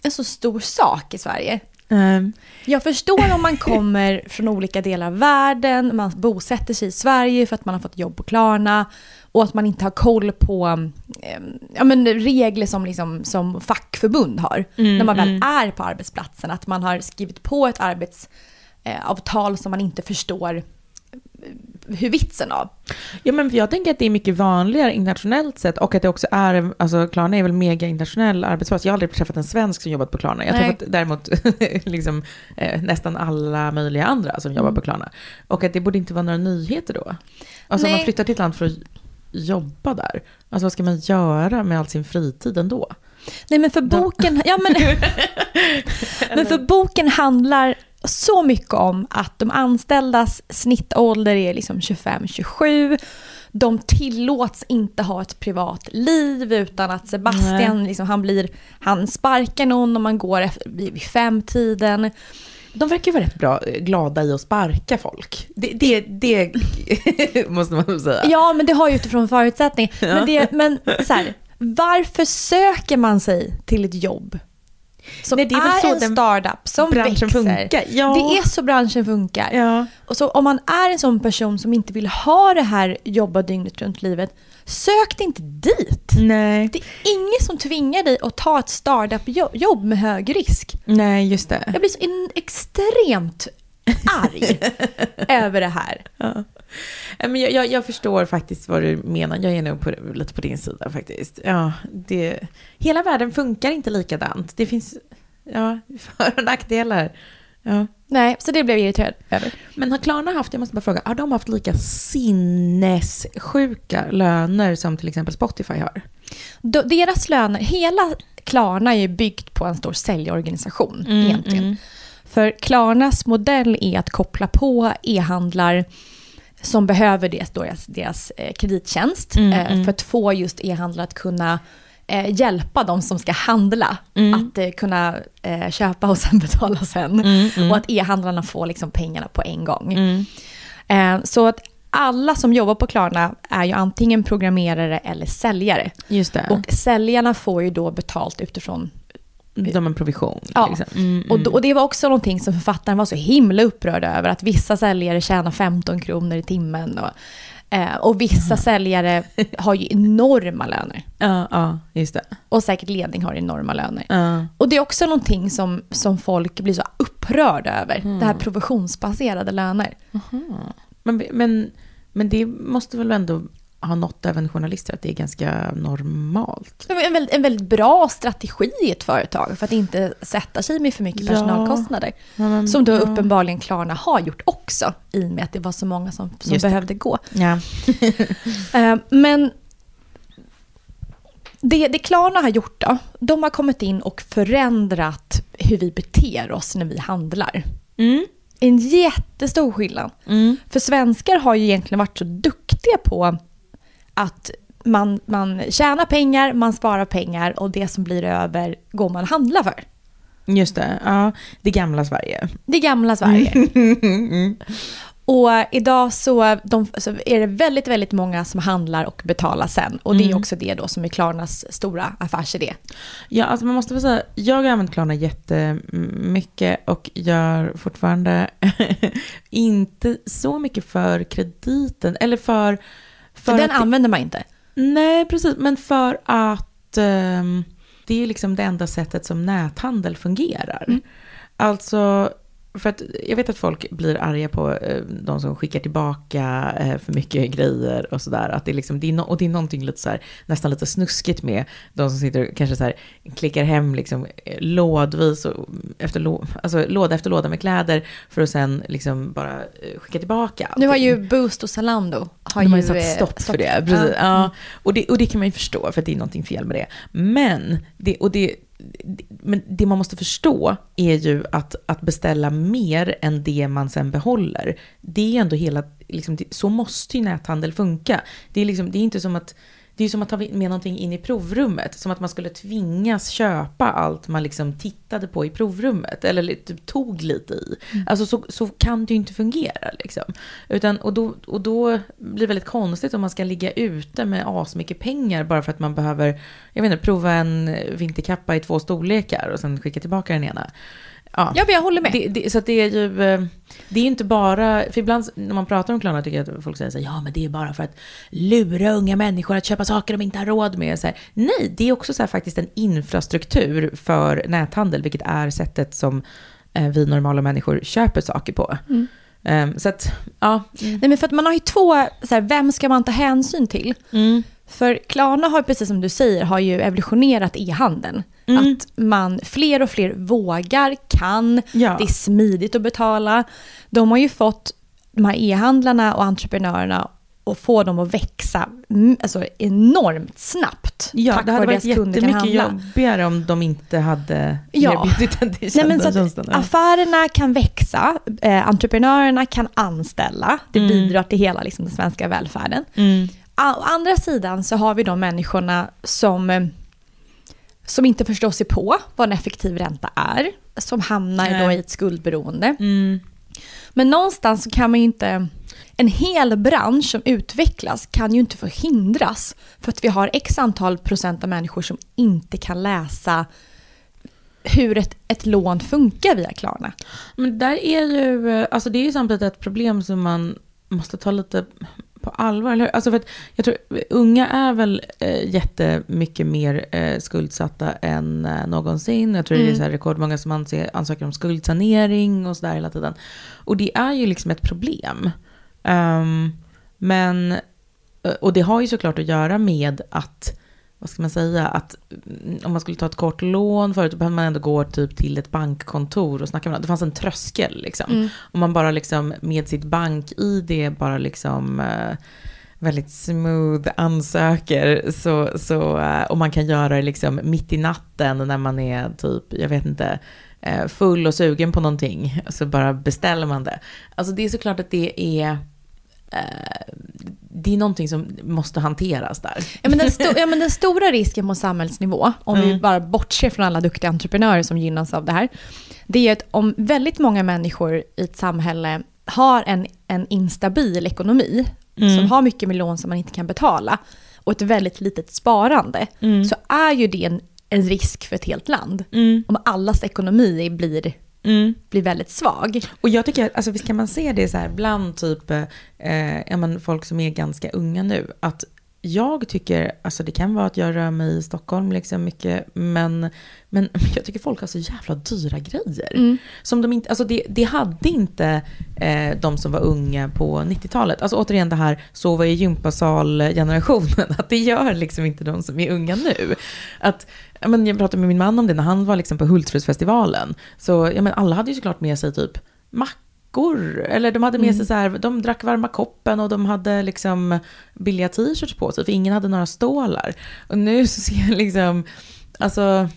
Speaker 3: en så stor sak i Sverige.
Speaker 4: Ehm,
Speaker 3: Jag förstår om man kommer från olika delar av världen, man bosätter sig i Sverige för att man har fått jobb på Klarna och att man inte har koll på eh, ja, men regler som, liksom, som fackförbund har när man väl är på arbetsplatsen. Att man har skrivit på ett arbetsavtal som man inte förstår hur vitsen av.
Speaker 4: Ja, men jag tänker att det är mycket vanligare internationellt sett och att det också är, alltså Klarna är väl mega internationell arbetsplats. Jag har aldrig träffat en svensk som jobbat på Klarna. Jag har
Speaker 3: Nej.
Speaker 4: träffat däremot liksom, eh, nästan alla möjliga andra som jobbar på Klarna. Och att det borde inte vara några nyheter då. Alltså
Speaker 3: Nej.
Speaker 4: man flyttar till ett land för att jobba där, alltså vad ska man göra med all sin fritid ändå?
Speaker 3: Nej men för boken, ja, men, men för boken handlar så mycket om att de anställdas snittålder är liksom 25-27. De tillåts inte ha ett privat liv utan att Sebastian, liksom, han, blir, han sparkar någon om man går efter, vid femtiden.
Speaker 4: De verkar ju vara rätt bra, glada i att sparka folk. Det, det, det måste man säga.
Speaker 3: Ja, men det har ju utifrån förutsättningar. Men, det, men så här, varför söker man sig till ett jobb som
Speaker 4: Nej, det är
Speaker 3: är
Speaker 4: så
Speaker 3: en startup som växer?
Speaker 4: funkar. Ja.
Speaker 3: Det är så branschen funkar.
Speaker 4: Ja.
Speaker 3: Och så om man är en sån person som inte vill ha det här jobba dygnet runt livet, sök dig inte dit.
Speaker 4: Nej.
Speaker 3: Det är ingen som tvingar dig att ta ett startup-jobb med hög risk.
Speaker 4: Nej, just det.
Speaker 3: Jag blir så extremt arg över det här.
Speaker 4: Ja, Men jag, jag, jag förstår faktiskt vad du menar. Jag är nog på, lite på din sida faktiskt. Ja, det, hela världen funkar inte likadant. Det finns ja, för och nackdelar. Ja.
Speaker 3: Nej, så det blev jag irriterad över.
Speaker 4: Men har Klarna haft, jag måste bara fråga, har de haft lika sinnessjuka löner som till exempel Spotify har?
Speaker 3: De- Deras löner, hela Klarna är ju byggt på en stor säljorganisation egentligen. För Klarnas modell är att koppla på e-handlar som behöver deras, deras, deras eh, kredittjänst eh, för att få just e-handlare att kunna eh, hjälpa de som ska handla att eh, kunna eh, köpa och sen betala sen. Och att e-handlarna får liksom pengarna på en gång. Eh, så att alla som jobbar på Klarna är ju antingen programmerare eller säljare.
Speaker 4: Just det.
Speaker 3: Och säljarna får ju då betalt utifrån
Speaker 4: de en provision.
Speaker 3: Ja,
Speaker 4: Liksom. Mm,
Speaker 3: och, då- och det var också någonting som författaren var så himla upprörd över, att vissa säljare tjänar 15 kronor i timmen. Och, eh, och vissa säljare har ju enorma löner.
Speaker 4: ja, ja, just det.
Speaker 3: Och säkert ledning har enorma löner.
Speaker 4: Ja.
Speaker 3: Och det är också någonting som, som folk blir så upprörda över,
Speaker 4: Mm.
Speaker 3: det här provisionsbaserade löner.
Speaker 4: Men, men, men det måste väl ändå ha nått även journalister att det är ganska normalt?
Speaker 3: En väldigt, en väldigt bra strategi i ett företag för att inte sätta sig med för mycket personalkostnader.
Speaker 4: Ja, men-
Speaker 3: Som då
Speaker 4: ja.
Speaker 3: uppenbarligen Klarna har gjort också, i och med att det var så många som, som behövde gå.
Speaker 4: Ja.
Speaker 3: Eh, men det, det Klarna har gjort då, de har kommit in och förändrat hur vi beter oss när vi handlar.
Speaker 4: Mm.
Speaker 3: En jättestor skillnad.
Speaker 4: Mm.
Speaker 3: För svenskar har ju egentligen varit så duktiga på att man, man tjänar pengar, man sparar pengar och det som blir över går man och handlar för.
Speaker 4: Just det, ja. Det gamla Sverige.
Speaker 3: Det gamla Sverige. Och idag så, de, så är det väldigt, väldigt många som handlar och betalar sen. Och det är också det då som är Klarnas stora affärsidé.
Speaker 4: Ja, alltså man måste väl säga, jag har använt Klarna jättemycket och gör fortfarande inte så mycket för krediten, eller för...
Speaker 3: För den använder man inte.
Speaker 4: Nej, precis, men för att ehm, det är ju liksom det enda sättet som näthandel fungerar. Alltså, för att jag vet att folk blir arga på eh, de som skickar tillbaka eh, för mycket grejer och sådär. Att det är liksom, det är no- och det är någonting lite så här, nästan lite snuskigt med de som sitter och kanske så här, klickar hem liksom, eh, lådvis, och efter, lå- alltså, låda efter låda med kläder för att sen liksom bara eh, skicka tillbaka
Speaker 3: Nu har ju Boost och Zalando har
Speaker 4: De har
Speaker 3: ju
Speaker 4: satt stopp för det. Precis.
Speaker 3: Ja.
Speaker 4: Ja. Och, det och det kan man ju förstå, för att det är någonting fel med det. Men det, och det, men det man måste förstå är ju att, att beställa mer än det man sen behåller. Det är ändå hela, liksom, så måste ju näthandel funka. Det är, liksom, det är inte som att det är som att ta med någonting in i provrummet. Som att man skulle tvingas köpa allt man liksom tittade på i provrummet. Eller typ tog lite i. Alltså så, så kan det ju inte fungera. Liksom. Utan, och, då, och då blir det väldigt konstigt om man ska ligga ute med asmycket pengar bara för att man behöver jag vet inte, prova en vinterkappa i två storlekar och sen skicka tillbaka den ena. Ja,
Speaker 3: Ja, men jag håller med.
Speaker 4: det, det, så det är ju, eh, det är inte bara, för ibland när man pratar om Klarna tycker jag att folk säger så här, ja men det är bara för att lura unga människor att köpa saker de inte har råd med. Så här, nej, det är också så här faktiskt en infrastruktur för näthandel, vilket är sättet som eh, vi normala människor köper saker på. Um, så att, ja.
Speaker 3: Nej, men för att man har ju två, så här, vem ska man ta hänsyn till?
Speaker 4: Mm.
Speaker 3: För Klarna har, precis som du säger, har ju evolutionerat e-handeln.
Speaker 4: Mm.
Speaker 3: Att man, fler och fler vågar, kan,
Speaker 4: Ja.
Speaker 3: det är smidigt att betala. De har ju fått de här e-handlarna och entreprenörerna och få dem att växa mm, alltså enormt snabbt.
Speaker 4: Ja,
Speaker 3: tack
Speaker 4: det hade varit jättemycket jobbigare om de inte hade
Speaker 3: Ja.
Speaker 4: erbjudit den
Speaker 3: Nej, men så att affärerna kan växa, eh, entreprenörerna kan anställa, det
Speaker 4: Mm.
Speaker 3: bidrar till hela liksom, den svenska välfärden.
Speaker 4: Mm.
Speaker 3: Å andra sidan så har vi de människorna som, eh, som inte förstår sig på vad en effektiv ränta är, som hamnar
Speaker 4: Nej.
Speaker 3: då i ett skuldberoende.
Speaker 4: Mm.
Speaker 3: Men någonstans så kan man ju inte, en hel bransch som utvecklas kan ju inte förhindras för att vi har x antal procent av människor som inte kan läsa hur ett, ett lån funkar via Klarna.
Speaker 4: Men där är ju, eh, alltså det är ju samtidigt ett problem som man måste ta lite på allvar, eller hur? Alltså för att jag tror, unga är väl eh, jättemycket mer eh, skuldsatta än eh, någonsin. Jag tror det är
Speaker 3: Mm.
Speaker 4: så här rekordmånga som anser, ansöker om skuldsanering och sådär hela tiden. Och det är ju liksom ett problem. Ehm, men, eh, och det har ju såklart att göra med att vad ska man säga, att mm, om man skulle ta ett kort lån förut, då behöver man ändå gå typ till ett bankkontor och snacka med någon. Det fanns en tröskel liksom.
Speaker 3: Mm.
Speaker 4: Om man bara liksom med sitt bank-id bara liksom eh, väldigt smooth ansöker så, så eh, och man kan göra det liksom mitt i natten när man är typ, jag vet inte, eh, full och sugen på någonting, så bara beställer man det. Alltså det är såklart att det är det är någonting som måste hanteras där.
Speaker 3: Ja, men den, sto- ja, men den stora risken på samhällsnivå, om vi
Speaker 4: Mm.
Speaker 3: bara bortser från alla duktiga entreprenörer som gynnas av det här, det är att om väldigt många människor i ett samhälle har en, en instabil ekonomi,
Speaker 4: Mm.
Speaker 3: som har mycket med lån som man inte kan betala, och ett väldigt litet sparande,
Speaker 4: Mm.
Speaker 3: så är ju det en, en risk för ett helt land.
Speaker 4: Mm.
Speaker 3: Om allas ekonomi blir,
Speaker 4: Mm.
Speaker 3: blir väldigt svag.
Speaker 4: Och jag tycker, alltså visst kan man se det så här bland typ, eh, ja, men folk som är ganska unga nu, att jag tycker, alltså det kan vara att jag rör mig i Stockholm liksom mycket, men, men jag tycker folk har så jävla dyra grejer.
Speaker 3: Mm.
Speaker 4: Som de inte, alltså det, det hade inte eh, de som var unga på 90-talet. Alltså återigen det här sova i gympasal-generationen, att det gör liksom inte de som är unga nu. Att, men jag pratade med min man om det när han var liksom på Hultsfredsfestivalen. Så ja, men alla hade ju såklart med sig typ mackor, eller de hade med sig så här, de drack varma koppen och de hade liksom billiga t-shirts på sig, för ingen hade några stålar. Och nu så ser jag liksom, alltså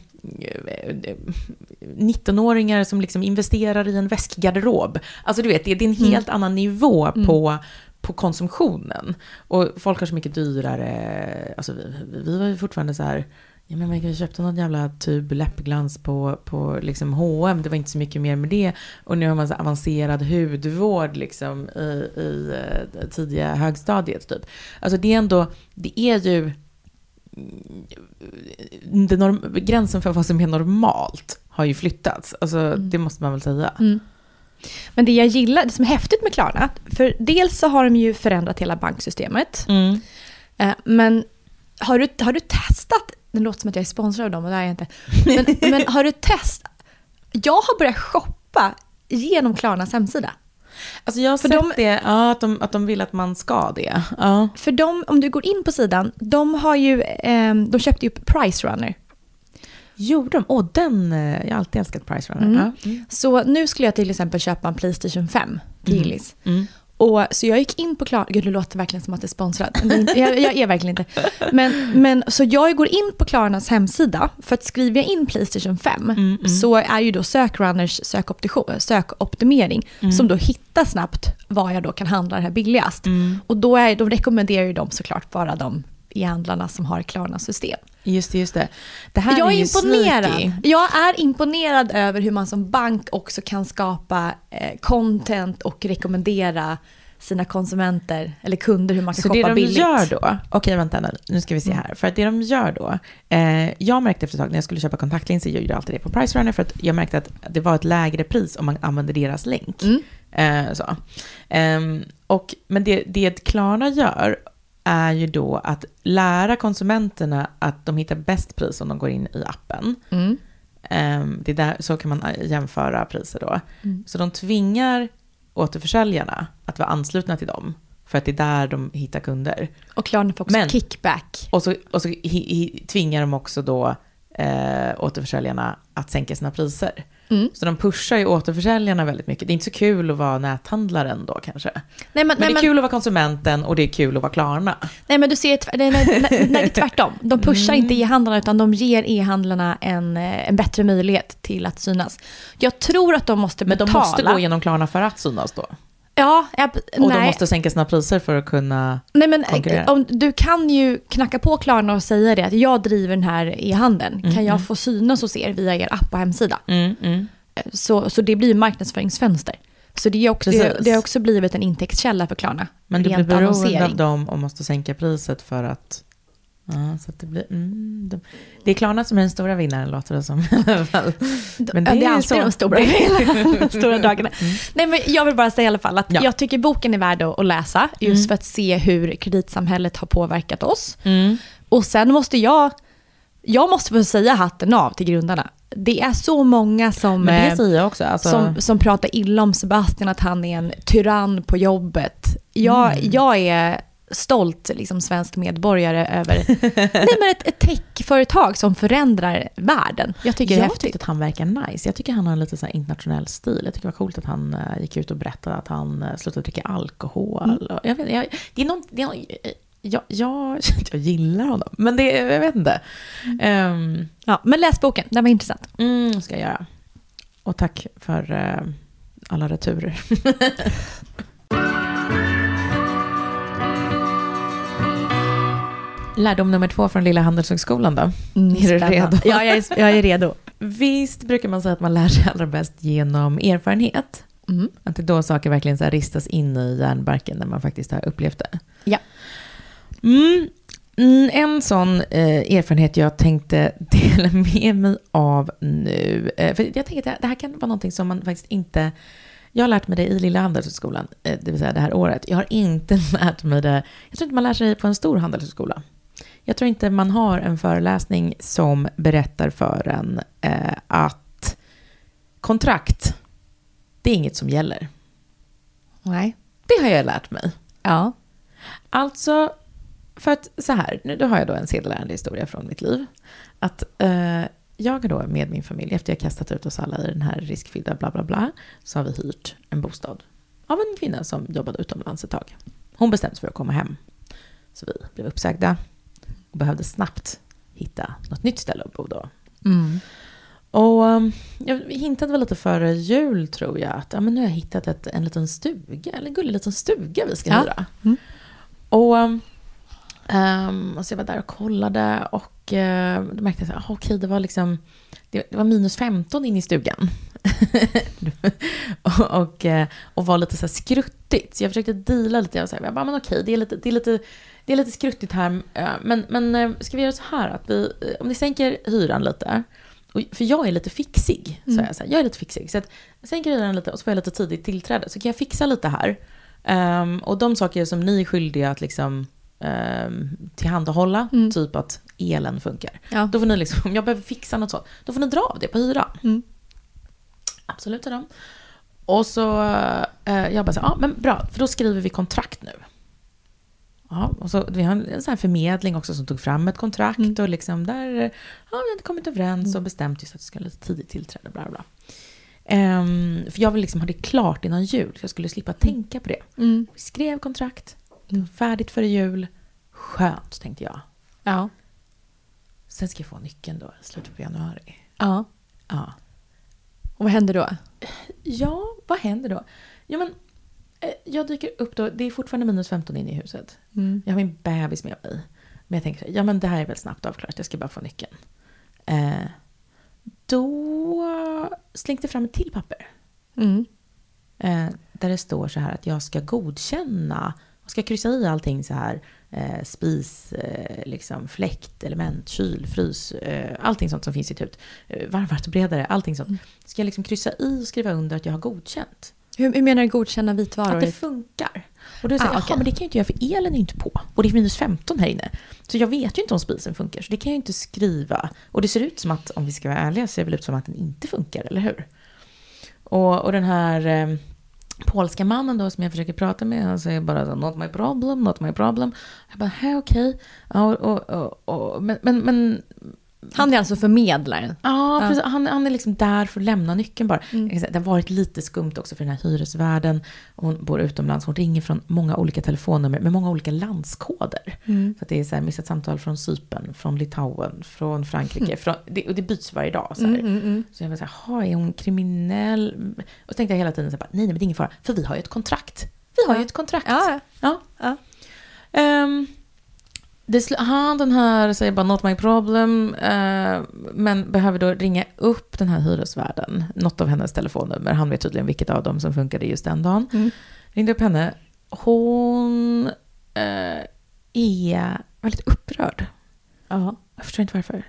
Speaker 4: 19-åringar som liksom investerar i en väskgarderob. Alltså du vet, det, är en helt annan nivå på, på konsumtionen. Och folk har så mycket dyrare, alltså vi, vi var ju fortfarande så här, ja men man köpte någon jävla tub läppglans på, på liksom H&M det var inte så mycket mer med det. Och nu har man så avancerad hudvård liksom i, i eh, tidiga högstadiet typ. Alltså det är ändå, det är ju det norm, gränsen för vad som är normalt har ju flyttats. Alltså, Det måste man väl säga.
Speaker 3: Mm. Men det jag gillar, det som är häftigt med Klarna, för dels så har de ju förändrat hela banksystemet.
Speaker 4: Mm.
Speaker 3: Eh, Men har du, har du testat, det låter som att jag är sponsrad av dem och det är jag inte. Men, men har du testat, jag har börjat shoppa genom Klarnas hemsida.
Speaker 4: Alltså jag har
Speaker 3: För
Speaker 4: sett
Speaker 3: de-
Speaker 4: det, ja, att, de, att de vill att man ska det. Ja.
Speaker 3: För de, om du går in på sidan, de har ju, eh, de köpte ju upp Price Runner.
Speaker 4: Gjorde de? Åh, den, eh, jag har alltid älskat Price Runner.
Speaker 3: Mm.
Speaker 4: Ja. Mm.
Speaker 3: Så nu skulle jag till exempel köpa en Playstation 5 till Gillis.
Speaker 4: Mm.
Speaker 3: Och, så jag gick in på Klarna, gud det låter verkligen som att det är sponsrat. Jag, jag är verkligen inte. Men, men, så jag går in på Klarnas hemsida, för att skriver jag in Playstation 5
Speaker 4: Mm,
Speaker 3: så är ju då sökrunners sökoptimering
Speaker 4: Mm.
Speaker 3: som då hittar snabbt var jag då kan handla det här billigast.
Speaker 4: Mm.
Speaker 3: Och då är, de rekommenderar ju de såklart bara de e-handlarna som har Klarnas system.
Speaker 4: Just det, just det. Det här
Speaker 3: Jag
Speaker 4: är
Speaker 3: är imponerad.
Speaker 4: sneaky.
Speaker 3: Jag är imponerad över hur man som bank också kan skapa eh, content och rekommendera sina konsumenter eller kunder hur man kan
Speaker 4: Så det
Speaker 3: shoppa
Speaker 4: de
Speaker 3: billigt.
Speaker 4: gör då, okej vänta nu, ska vi se här. För att det de gör då, eh, jag märkte efter ett tag när jag skulle köpa kontaktlinser, jag gjorde alltid det på Price Runner för att jag märkte att det var ett lägre pris om man använde deras länk.
Speaker 3: Mm.
Speaker 4: Eh, så. Ehm, och, men det, det Klarna gör är ju då att lära konsumenterna att de hittar bäst pris om de går in i appen.
Speaker 3: Mm.
Speaker 4: Ehm, det är där, så kan man eh, jämföra priser då.
Speaker 3: Mm.
Speaker 4: Så de tvingar återförsäljarna att vara anslutna till dem. För att det är där de hittar kunder.
Speaker 3: Och Klarna får också
Speaker 4: Men-
Speaker 3: kickback.
Speaker 4: Och så, och så hi, hi, tvingar de också då eh, återförsäljarna att sänka sina priser.
Speaker 3: Mm.
Speaker 4: Så de pushar ju återförsäljarna väldigt mycket. Det är inte så kul att vara näthandlaren då kanske.
Speaker 3: Nej, men,
Speaker 4: Men
Speaker 3: nej,
Speaker 4: det är
Speaker 3: men,
Speaker 4: kul att vara konsumenten och det är kul att vara Klarna.
Speaker 3: nej, men du ser, nej, nej, nej, nej, tvärtom. De pushar
Speaker 4: Mm.
Speaker 3: inte e-handlarna, utan de ger e-handlarna en, eh, en bättre möjlighet till att synas. Jag tror att de måste
Speaker 4: Men
Speaker 3: betala.
Speaker 4: de måste gå igenom Klarna för att synas då.
Speaker 3: Ja, ja,
Speaker 4: Och
Speaker 3: nej.
Speaker 4: de måste sänka sina priser för att kunna...
Speaker 3: Nej, men
Speaker 4: konkurrera.
Speaker 3: eh, om, du kan ju knacka på Klarna och säga det att jag driver den här e-handeln.
Speaker 4: Mm,
Speaker 3: Kan jag få synas hos er via er app och hemsida?
Speaker 4: Mm, mm.
Speaker 3: Eh, Så, så det blir marknadsföringsfönster. Så det, är också, det, det har också blivit en intäktskälla för Klarna.
Speaker 4: Men du blir beroende
Speaker 3: annonsering.
Speaker 4: av dem och måste sänka priset för att... Ja, så det blir... Mm, de, det är Klarna som är den stora vinnaren låter det som i alla fall. Men
Speaker 3: det, ja, det är alltid
Speaker 4: så.
Speaker 3: de stora, stora dagarna. Nej, men jag vill bara säga i alla fall att
Speaker 4: Ja.
Speaker 3: jag tycker boken är värd att, läsa, just
Speaker 4: Mm.
Speaker 3: för att se hur kreditsamhället har påverkat oss.
Speaker 4: Mm.
Speaker 3: Och sen måste jag, jag måste få säga hatten av till grundarna. Det är så många som, eh,
Speaker 4: också. Alltså,
Speaker 3: som, som pratar illa om Sebastian, att han är en tyrann på jobbet. Jag,
Speaker 4: Mm.
Speaker 3: jag är stolt liksom, svensk medborgare över nej, men ett, ett techföretag som förändrar världen. Jag tycker det är
Speaker 4: jag
Speaker 3: häftigt.
Speaker 4: tyckte att han verkar nice. Jag tycker han har en lite så internationell stil. Jag tycker det var coolt att han eh, gick ut och berättade att han uh, slutade dricka alkohol. Jag, vet, jag, det är någon, det är någon, jag, jag, jag gillar honom, men det, jag vet inte. Ehm,
Speaker 3: Ja, men läs boken, den var intressant.
Speaker 4: mm, ska jag göra. Och tack för eh, alla returer. Lärdom nummer två från Lilla Handelshögskolan då? är du redo?
Speaker 3: Ja, jag är, jag är redo.
Speaker 4: Visst brukar man säga att man lär sig allra bäst genom erfarenhet?
Speaker 3: Mm.
Speaker 4: Att det är då saker verkligen så ristas in i hjärnbarken när man faktiskt har upplevt det.
Speaker 3: Ja.
Speaker 4: Mm. Mm, en sån eh, erfarenhet jag tänkte dela med mig av nu. Eh, för jag tänker att det här kan vara någonting som man faktiskt inte... Jag har lärt mig det i Lilla Handelshögskolan, eh, det vill säga det här året. Jag har inte lärt mig det... Jag tror inte man lär sig på en stor handelshögskola. Jag tror inte man har en föreläsning som berättar för en eh, att kontrakt, det är inget som gäller.
Speaker 3: Nej.
Speaker 4: Det har jag lärt mig.
Speaker 3: Ja.
Speaker 4: Alltså, för att så här, nu då har jag då en sedelärande historia från mitt liv. Att eh, jag då med min familj, efter jag kastat ut oss alla i den här riskfyllda bla bla bla, så har vi hyrt en bostad av en kvinna som jobbade utomlands ett tag. Hon bestämde sig för att komma hem. Så vi blev uppsagda och behövde snabbt hitta något nytt ställe att bo då.
Speaker 3: Mm.
Speaker 4: Och um, jag hintade väl lite före jul tror jag att ja, men nu har jag hittat ett, en liten stuga, eller en gullig liten stuga vi ska
Speaker 3: Ja.
Speaker 4: hyra.
Speaker 3: Mm.
Speaker 4: Och, um, um, och så jag var där och kollade och uh, då märkte jag att okej, det var liksom det, det var minus 15 in i stugan. och, och, eh, och var lite så här skruttigt. Så jag försökte deala lite. Jag, så här, jag bara, men okej, det är lite, det är lite, det är lite skruttigt här. eh, Men, men eh, ska vi göra så här att vi, eh, om ni sänker hyran lite. För jag är lite fixig, så jag, så här, jag är lite fixig. Så att jag sänker hyran lite och så får jag lite tidigt tillträde. Så kan jag fixa lite här. Ehm, och de saker som ni är skyldiga att liksom um, tillhandahålla,
Speaker 3: Mm.
Speaker 4: typ att elen funkar.
Speaker 3: Ja.
Speaker 4: Då får ni liksom, om jag behöver fixa något sånt, då får ni dra av det på hyran.
Speaker 3: Mm.
Speaker 4: Absolut, sa de. Och så, eh, jag bara så, ja men bra, för då skriver vi kontrakt nu. Ja, och så, vi har en sån här förmedling också som tog fram ett kontrakt
Speaker 3: Mm.
Speaker 4: och liksom där, ja vi hade kommit överens och bestämt just att det skulle lite tidigt tillträde, bla bla. Ehm, för jag vill liksom ha det klart innan jul, så jag skulle slippa tänka på det.
Speaker 3: Mm.
Speaker 4: Vi skrev kontrakt, var färdigt före jul. Skönt, tänkte jag.
Speaker 3: Ja.
Speaker 4: Sen ska jag få nyckeln då, slutet på januari.
Speaker 3: ja.
Speaker 4: Ja.
Speaker 3: Och vad händer då?
Speaker 4: Ja, vad händer då? Ja, men, jag dyker upp då, det är fortfarande minus 15 inne i huset.
Speaker 3: Mm.
Speaker 4: Jag har min bebis med mig. Men jag tänker så här, ja men det här är väl snabbt avklarat, jag ska bara få nyckeln. Eh, då slängde jag fram ett till papper.
Speaker 3: Mm.
Speaker 4: Eh, där det står så här att jag ska godkänna, jag ska kryssa i allting så här, eh, spis, eh, liksom fläkt, element, kyl, frys, eh, allting sånt som finns i ett hus. Eh, varmvattenberedare, allting sånt. Ska jag liksom kryssa i och skriva under att jag har godkänt?
Speaker 3: Hur, hur menar du godkänna vitvaror?
Speaker 4: Att det funkar. Och då här,
Speaker 3: Ah,
Speaker 4: jaha,
Speaker 3: okej.
Speaker 4: men det kan jag inte göra för elen är inte på. Och det är minus 15 här inne. Så jag vet ju inte om spisen funkar, så det kan jag inte skriva. Och det ser ut som att, om vi ska vara ärliga, ser det väl ut som att den inte funkar, eller hur? Och, och den här polska mannen då som jag försöker prata med, han säger bara så, not my problem, not my problem. Jag bara, hej okej. Ja, och, och, och, men, men, men
Speaker 3: Han är alltså förmedlaren.
Speaker 4: Ja, precis. Han, han är liksom där för att lämna nyckeln bara. Det har varit lite skumt också för den här hyresvärden. Hon bor utomlands. Hon ringer från många olika telefonnummer med många olika landskoder. Så att det är så här, missat samtal från Cypern, från Litauen, från Frankrike. Från, det, och det byts varje dag. Så, här. så jag var så här, "Ha, är hon kriminell? Och så tänkte jag hela tiden så här, nej, nej, men det är ingen fara. För vi har ju ett kontrakt. Vi har ju ett kontrakt.
Speaker 3: Ja,
Speaker 4: ja.
Speaker 3: ja.
Speaker 4: Ehm, det han den här säger bara not my problem, eh, men behöver då ringa upp den här hyresvärden, något av hennes telefonnummer. Han vet tydligen vilket av dem som funkade just den dagen. Ringde upp henne. Hon eh, är väldigt upprörd.
Speaker 3: Ja.
Speaker 4: Jag förstår inte varför.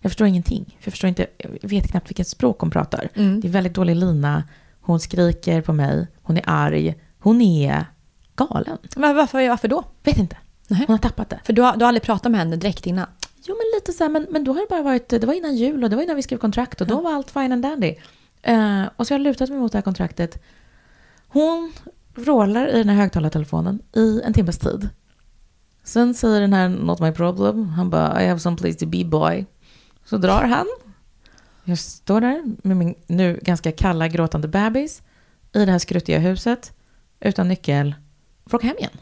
Speaker 4: Jag förstår ingenting. För jag, förstår inte, jag vet knappt vilket språk hon pratar.
Speaker 3: Mm.
Speaker 4: Det är väldigt dålig lina. Hon skriker på mig. Hon är arg. Hon är galen.
Speaker 3: Men varför, varför då?
Speaker 4: Vet inte.
Speaker 3: Nej.
Speaker 4: Hon har tappat det.
Speaker 3: För du har, du har aldrig pratat med henne direkt innan?
Speaker 4: Jo, men lite så här, men, men då har det bara varit, det var innan jul och det var innan vi skrev kontrakt och då var allt fine and dandy. Eh, och så har jag lutat mig mot det här kontraktet. Hon vrålar i den här högtalartelefonen i en timmes tid. Sen säger den här not my problem, han bara I have some place to be boy. Så drar han. Jag står där med min nu ganska kalla gråtande bebis i det här skruttiga huset utan nyckel får åka hem igen.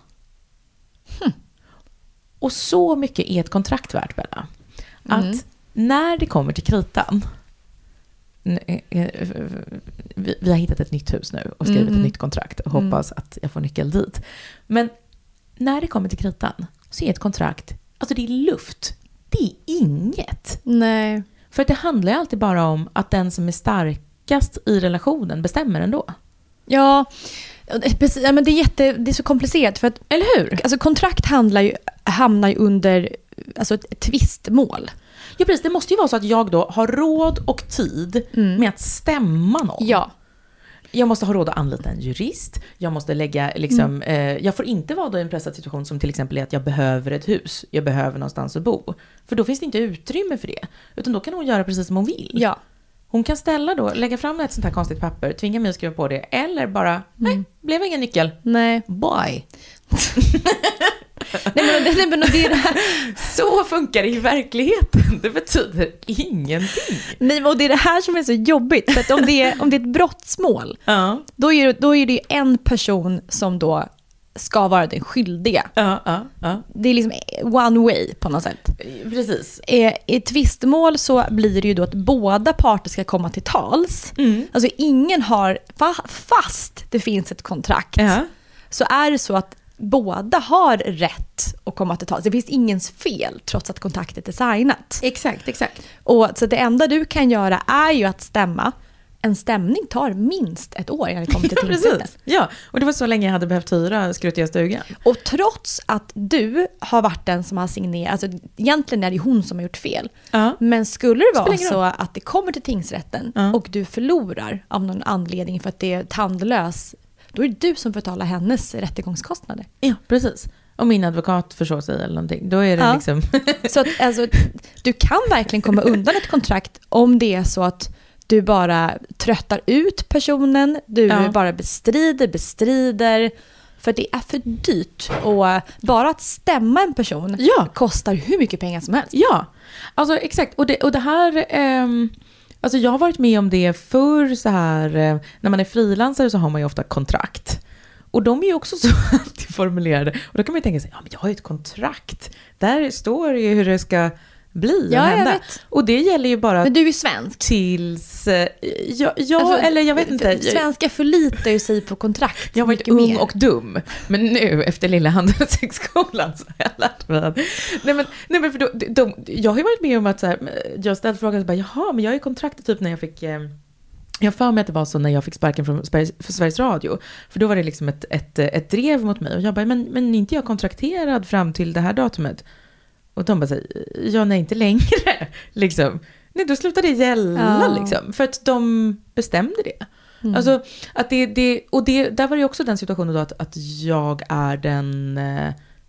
Speaker 4: Och så mycket är ett kontrakt värt, Bella. Att när det kommer till kritan, eh, eh, vi, vi har hittat ett nytt hus nu och skrivit ett nytt kontrakt och hoppas att jag får nyckel dit. Men när det kommer till kritan så är ett kontrakt, alltså det är luft. Det är inget.
Speaker 3: Nej.
Speaker 4: För att det handlar ju alltid bara om att den som är starkast i relationen bestämmer ändå.
Speaker 3: Ja, precis, ja, men det är, jätte, det är så komplicerat. För att,
Speaker 4: Eller hur?
Speaker 3: alltså, kontrakt handlar ju, hamnar ju under alltså, ett tvistmål.
Speaker 4: Ja, precis. Det måste ju vara så att jag då har råd och tid med att stämma någon.
Speaker 3: Ja.
Speaker 4: Jag måste ha råd att anlita en jurist. Jag måste lägga, liksom, eh, jag får inte vara då i en pressad situation som till exempel är att jag behöver ett hus. Jag behöver någonstans att bo. För då finns det inte utrymme för det. Utan då kan hon göra precis som hon vill.
Speaker 3: Ja.
Speaker 4: Hon kan ställa då, lägga fram ett sånt här konstigt papper, tvinga mig att skriva på det. Eller bara, nej, blev ingen nyckel.
Speaker 3: Nej.
Speaker 4: Bye.
Speaker 3: Nej, men, nej, men det är det här.
Speaker 4: Så funkar det i verkligheten. Det betyder ingenting.
Speaker 3: Nej, och det är det här som är så jobbigt. För om det är, om det är ett brottsmål,
Speaker 4: Ja,
Speaker 3: då är, det, då är det en person som då ska vara den skyldiga.
Speaker 4: ja, ja. ja.
Speaker 3: Det är liksom one way på något sätt.
Speaker 4: Precis.
Speaker 3: Eh, I ett tvistmål så blir det ju då att båda parter ska komma till tals.
Speaker 4: Mm.
Speaker 3: Alltså ingen har, fa- fast det finns ett kontrakt, så är det så att båda har rätt att komma till tals. Det finns ingens fel trots att kontraktet är signat.
Speaker 4: Exakt, exakt.
Speaker 3: Och så det enda du kan göra är ju att stämma. En stämning tar minst ett år innan det kommer till
Speaker 4: Ja,
Speaker 3: tingsrätten.
Speaker 4: precis. Ja, och det var så länge jag hade behövt hyra skruttiga stugan.
Speaker 3: Och trots att du har varit den som har signerat, alltså egentligen är det hon som har gjort fel.
Speaker 4: Ja.
Speaker 3: Men skulle det vara så att det kommer till tingsrätten
Speaker 4: Ja.
Speaker 3: och du förlorar av någon anledning för att det är tandlös, då är det du som får betala hennes rättegångskostnader.
Speaker 4: Ja, precis. Om min advokat försåg sig eller någonting, då är det
Speaker 3: Ja.
Speaker 4: liksom...
Speaker 3: Så att, alltså, du kan verkligen komma undan ett kontrakt om det är så att du bara tröttar ut personen, du
Speaker 4: Ja.
Speaker 3: bara bestrider, bestrider. För det är för dyrt. Och bara att stämma en person
Speaker 4: Ja.
Speaker 3: kostar hur mycket pengar som helst.
Speaker 4: Ja, alltså exakt. Och det, och det här... ehm, alltså jag har varit med om det förr så här... Eh, när man är frilansare så har man ju ofta kontrakt. Och de är ju också så alltid formulerade. Och då kan man ju tänka sig, ja men jag har ju ett kontrakt. Där står det ju hur det ska bli och
Speaker 3: Ja, jag
Speaker 4: hända. Och det gäller ju bara
Speaker 3: Men du är svensk.
Speaker 4: tills... eh, Ja, ja
Speaker 3: Alltså,
Speaker 4: eller jag vet inte.
Speaker 3: Svenskar förlitar ju sig på kontrakt
Speaker 4: Jag har varit ung
Speaker 3: mer.
Speaker 4: och dum. Men nu efter lilla handelshögskolan så har jag lärt mig att... Nej men, nej, men för då, de, jag har ju varit med om att så här, jag ställt frågan så bara, jaha, men jag har ju kontrakt typ när jag fick... Eh, jag för mig att det var så när jag fick sparken från Sveriges, för Sveriges Radio. För då var det liksom ett, ett, ett drev mot mig. Och jag bara, men, men är inte jag kontrakterad fram till det här datumet? Och de bara, här, ja nej inte längre. liksom. Nej, då slutar det gälla
Speaker 3: Ja.
Speaker 4: liksom. För att de bestämde det. Alltså, att det, det, och det, där var det ju också den situationen då att, att jag är den eh,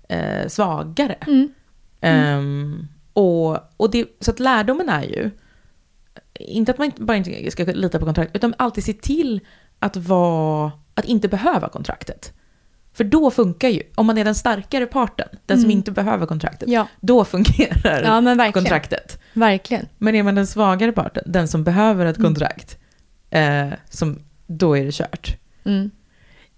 Speaker 4: eh, svagare.
Speaker 3: Mm.
Speaker 4: Ehm, och, och det, så att lärdomen är ju, inte att man bara inte ska lita på kontrakt, utan alltid se till att vara att inte behöva kontraktet. För då funkar ju, om man är den starkare parten, den som inte behöver kontraktet,
Speaker 3: Ja.
Speaker 4: då fungerar
Speaker 3: Ja, verkligen.
Speaker 4: kontraktet.
Speaker 3: Verkligen.
Speaker 4: Men är man den svagare parten, den som behöver ett kontrakt, eh, som, då är det kört.
Speaker 3: Mm.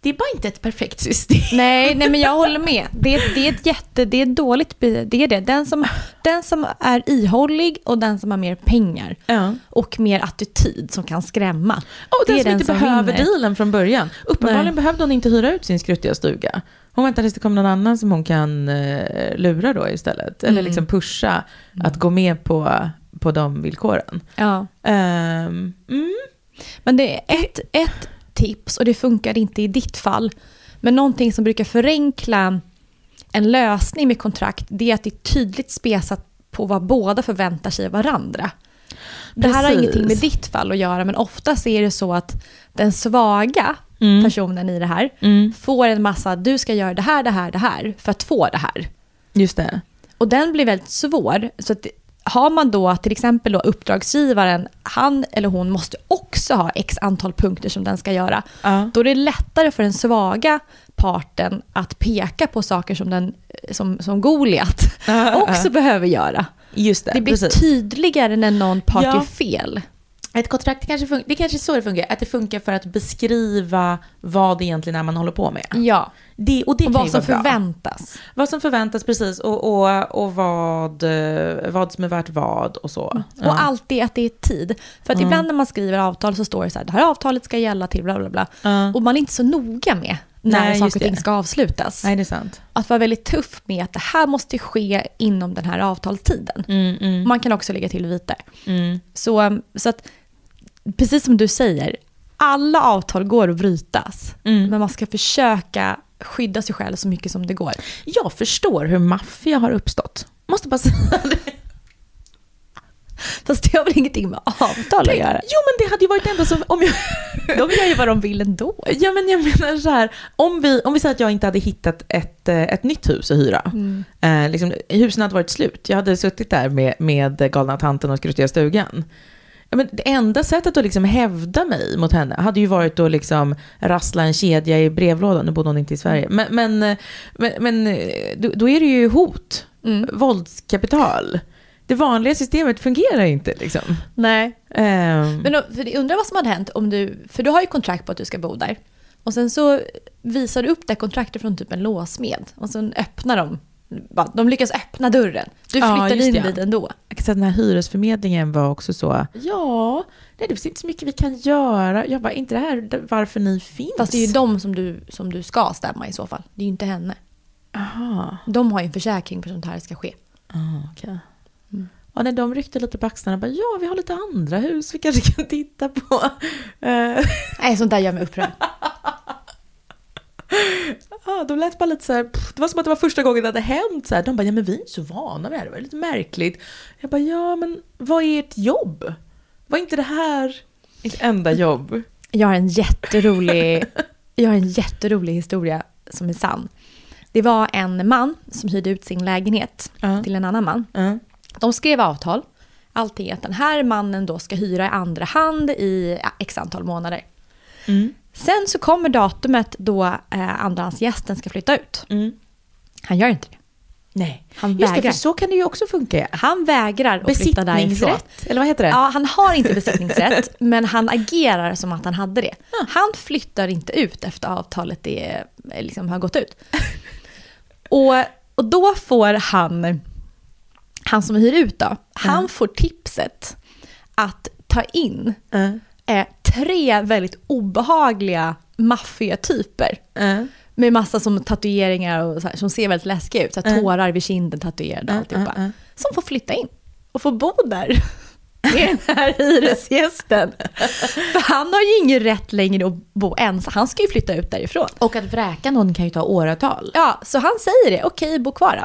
Speaker 4: Det är bara inte ett perfekt system.
Speaker 3: Nej, nej, men jag håller med. Det är, det är ett jätte, det är ett dåligt, det är det. Den som, den som är ihållig och den som har mer pengar
Speaker 4: Ja.
Speaker 3: och mer attityd som kan skrämma.
Speaker 4: Och den som inte
Speaker 3: som
Speaker 4: behöver
Speaker 3: vinner.
Speaker 4: dealen från början. Uppenbarligen
Speaker 3: Nej.
Speaker 4: behövde hon inte hyra ut sin skruttiga stuga. Hon väntar tills det kommer någon annan som hon kan eh, lura då istället. Eller
Speaker 3: Mm.
Speaker 4: liksom pusha att gå med på, på de villkoren.
Speaker 3: Ja.
Speaker 4: Ehm, mm.
Speaker 3: Men det är ett, ett tips, och det funkar inte i ditt fall, men någonting som brukar förenkla en lösning med kontrakt, det är att det är tydligt spesat på vad båda förväntar sig av varandra. Det här har ingenting med ditt fall att göra, men oftast är det så att den svaga
Speaker 4: Mm.
Speaker 3: personen i det här
Speaker 4: Mm.
Speaker 3: får en massa, du ska göra det här, det här, det här, för att få det här.
Speaker 4: Just det.
Speaker 3: Och den blir väldigt svår. Så att har man då till exempel då uppdragsgivaren, han eller hon måste också ha x antal punkter som den ska göra.
Speaker 4: Ja.
Speaker 3: Då är det lättare för den svaga parten att peka på saker som, den, som, som Goliat
Speaker 4: Ja,
Speaker 3: också
Speaker 4: ja.
Speaker 3: behöver göra.
Speaker 4: Just det,
Speaker 3: Det blir
Speaker 4: precis.
Speaker 3: tydligare när någon part
Speaker 4: Ja.
Speaker 3: gör fel.
Speaker 4: Ett kontrakt kanske funkar, det kanske är så det funkar, att det funkar för att beskriva vad det egentligen är man håller på med.
Speaker 3: Ja,
Speaker 4: Det, och det
Speaker 3: och vad som
Speaker 4: bra.
Speaker 3: förväntas.
Speaker 4: Vad som förväntas precis och, och, och vad, eh, vad som är värt vad och så. Ja.
Speaker 3: Och alltid att det är tid. För att
Speaker 4: Mm.
Speaker 3: ibland när man skriver avtal så står det så här, det här avtalet ska gälla till bla bla bla.
Speaker 4: Ja.
Speaker 3: Och man är inte så noga med när
Speaker 4: Nej,
Speaker 3: saker och ting ska avslutas.
Speaker 4: Nej, det är sant.
Speaker 3: Att vara väldigt tuff med att det här måste ske inom den här avtalstiden.
Speaker 4: Mm, mm,
Speaker 3: Man kan också lägga till vite.
Speaker 4: mm.
Speaker 3: Så, um, så att, precis som du säger, alla avtal går att brytas.
Speaker 4: Mm.
Speaker 3: Men man ska försöka skydda sig själv så mycket som det går.
Speaker 4: Jag förstår hur maffia har uppstått. Måste bara säga det.
Speaker 3: Fast det har väl ingenting med avtal att göra?
Speaker 4: Jo, men det hade ju varit ändå så... Om jag,
Speaker 3: De gör ju vad de vill ändå.
Speaker 4: ja, men jag menar så här. Om vi, om vi säger att jag inte hade hittat ett, eh, ett nytt hus att hyra.
Speaker 3: Mm.
Speaker 4: Eh, liksom, husen hade varit slut. Jag hade suttit där med, med galna tanten och skruttiga stugan. Ja, men det enda sättet att liksom hävda mig mot henne hade ju varit att liksom rassla en kedja i brevlådan. Nu bodde hon inte i Sverige. Men, men, eh, men, men eh, då, då är det ju hot.
Speaker 3: Mm.
Speaker 4: Våldskapital. Det vanliga systemet fungerar inte liksom.
Speaker 3: Nej.
Speaker 4: Ehm,
Speaker 3: Men då, för undrar vad som hade hänt om du, för du har ju kontrakt på att du ska bo där. Och sen så visar du upp det kontraktet från typ en låsmed. Och sen öppnar de, de lyckas öppna dörren. Du
Speaker 4: Ja,
Speaker 3: flyttar
Speaker 4: just
Speaker 3: in
Speaker 4: det.
Speaker 3: dit ändå.
Speaker 4: Jag kan säga att den här hyresförmedlingen var också så, ja, nej, det finns inte så mycket vi kan göra. Jag bara, inte det här varför ni finns?
Speaker 3: Fast det är ju de som du, som du ska stämma i så fall. Det är ju inte henne.
Speaker 4: Aha,
Speaker 3: De har ju en försäkring för sånt här ska ske.
Speaker 4: ah, okej. Ja, när de ryckte lite på axlarna, bara, ja, vi har lite andra hus vi kanske kan titta på. Eh,
Speaker 3: Nej, sånt där gör mig upprörd.
Speaker 4: ja, de lät bara lite så här, pff, det var som att det var första gången det hade hänt. Så här. De bara, ja men vi är inte så vana med det, det var lite märkligt. Jag bara, ja men vad är ert jobb? Var inte det här ert enda jobb?
Speaker 3: Jag har en jätterolig, jag har en jätterolig historia som är sann. Det var en man som hyrde ut sin lägenhet
Speaker 4: Ja.
Speaker 3: till en annan man.
Speaker 4: Ja.
Speaker 3: De skrev avtal. Allting att den här mannen då ska hyra i andra hand i x antal månader.
Speaker 4: Mm.
Speaker 3: Sen så kommer datumet då eh, andrahandsgästen ska flytta ut.
Speaker 4: Mm.
Speaker 3: Han gör inte det.
Speaker 4: Nej,
Speaker 3: Han
Speaker 4: just det,
Speaker 3: vägrar.
Speaker 4: för så kan det ju också funka.
Speaker 3: Han vägrar att flytta därifrån.
Speaker 4: Besittningsrätt, eller vad heter det?
Speaker 3: Ja, han har inte besittningsrätt, men han agerar som att han hade det. Han flyttar inte ut efter avtalet är, eh, liksom, har gått ut. Och, och då får han, han som hyr ut då, han får tipset att ta in
Speaker 4: Ja.
Speaker 3: eh, tre väldigt obehagliga maffiatyper.
Speaker 4: Ja.
Speaker 3: Med massa som tatueringar och så här, som ser väldigt läskiga ut. Så här,
Speaker 4: Mm.
Speaker 3: tårar vid kinden tatuerade och
Speaker 4: Mm,
Speaker 3: alltihopa.
Speaker 4: mm, mm.
Speaker 3: Som får flytta in och få bo där. Med den här hyresgästen. För han har ju ingen rätt längre att bo ensam. Han ska ju flytta ut därifrån.
Speaker 4: Och att vräka någon kan ju ta åratal.
Speaker 3: Ja, så han säger det. Okej, bo kvar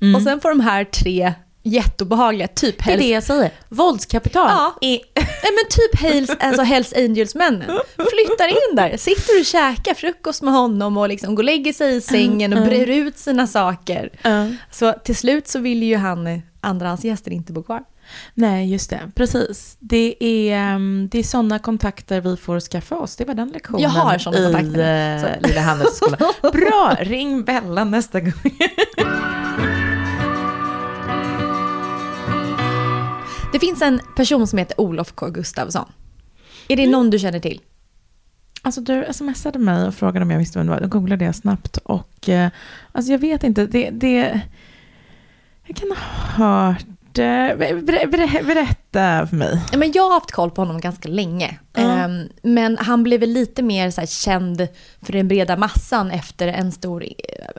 Speaker 3: då. Och sen får de här tre jätteobehagliga, typ
Speaker 4: Det är det jag säger. Våldskapital.
Speaker 3: Ja.
Speaker 4: är-
Speaker 3: Nej men typ Hells, alltså Hells Angels-männen. Flyttar in där, sitter och käkar frukost med honom och liksom går och lägger sig i sängen och brer ut sina saker.
Speaker 4: Ja.
Speaker 3: Så till slut så vill ju han, andrahandsgästen, inte bo kvar.
Speaker 4: Nej, just det. Precis. Det är, ehm, det är sådana kontakter vi får skaffa oss. Det var den lektionen
Speaker 3: Jag har såna
Speaker 4: i
Speaker 3: kontakter.
Speaker 4: eh, Lilla Handelsskolan. Bra, ring Bella nästa gång.
Speaker 3: Det finns en person som heter Olof K Gustafsson. Är det någon du känner till?
Speaker 4: Alltså du smsade mig och frågade om jag visste vem det var. Då googlade jag snabbt och eh, alltså jag vet inte. Det, det, jag kan ha hört. Ber, ber, berätta för mig.
Speaker 3: Men jag har haft koll på honom ganska länge. Ehm, men han blev väl lite mer så känd för den breda massan efter en stor eh,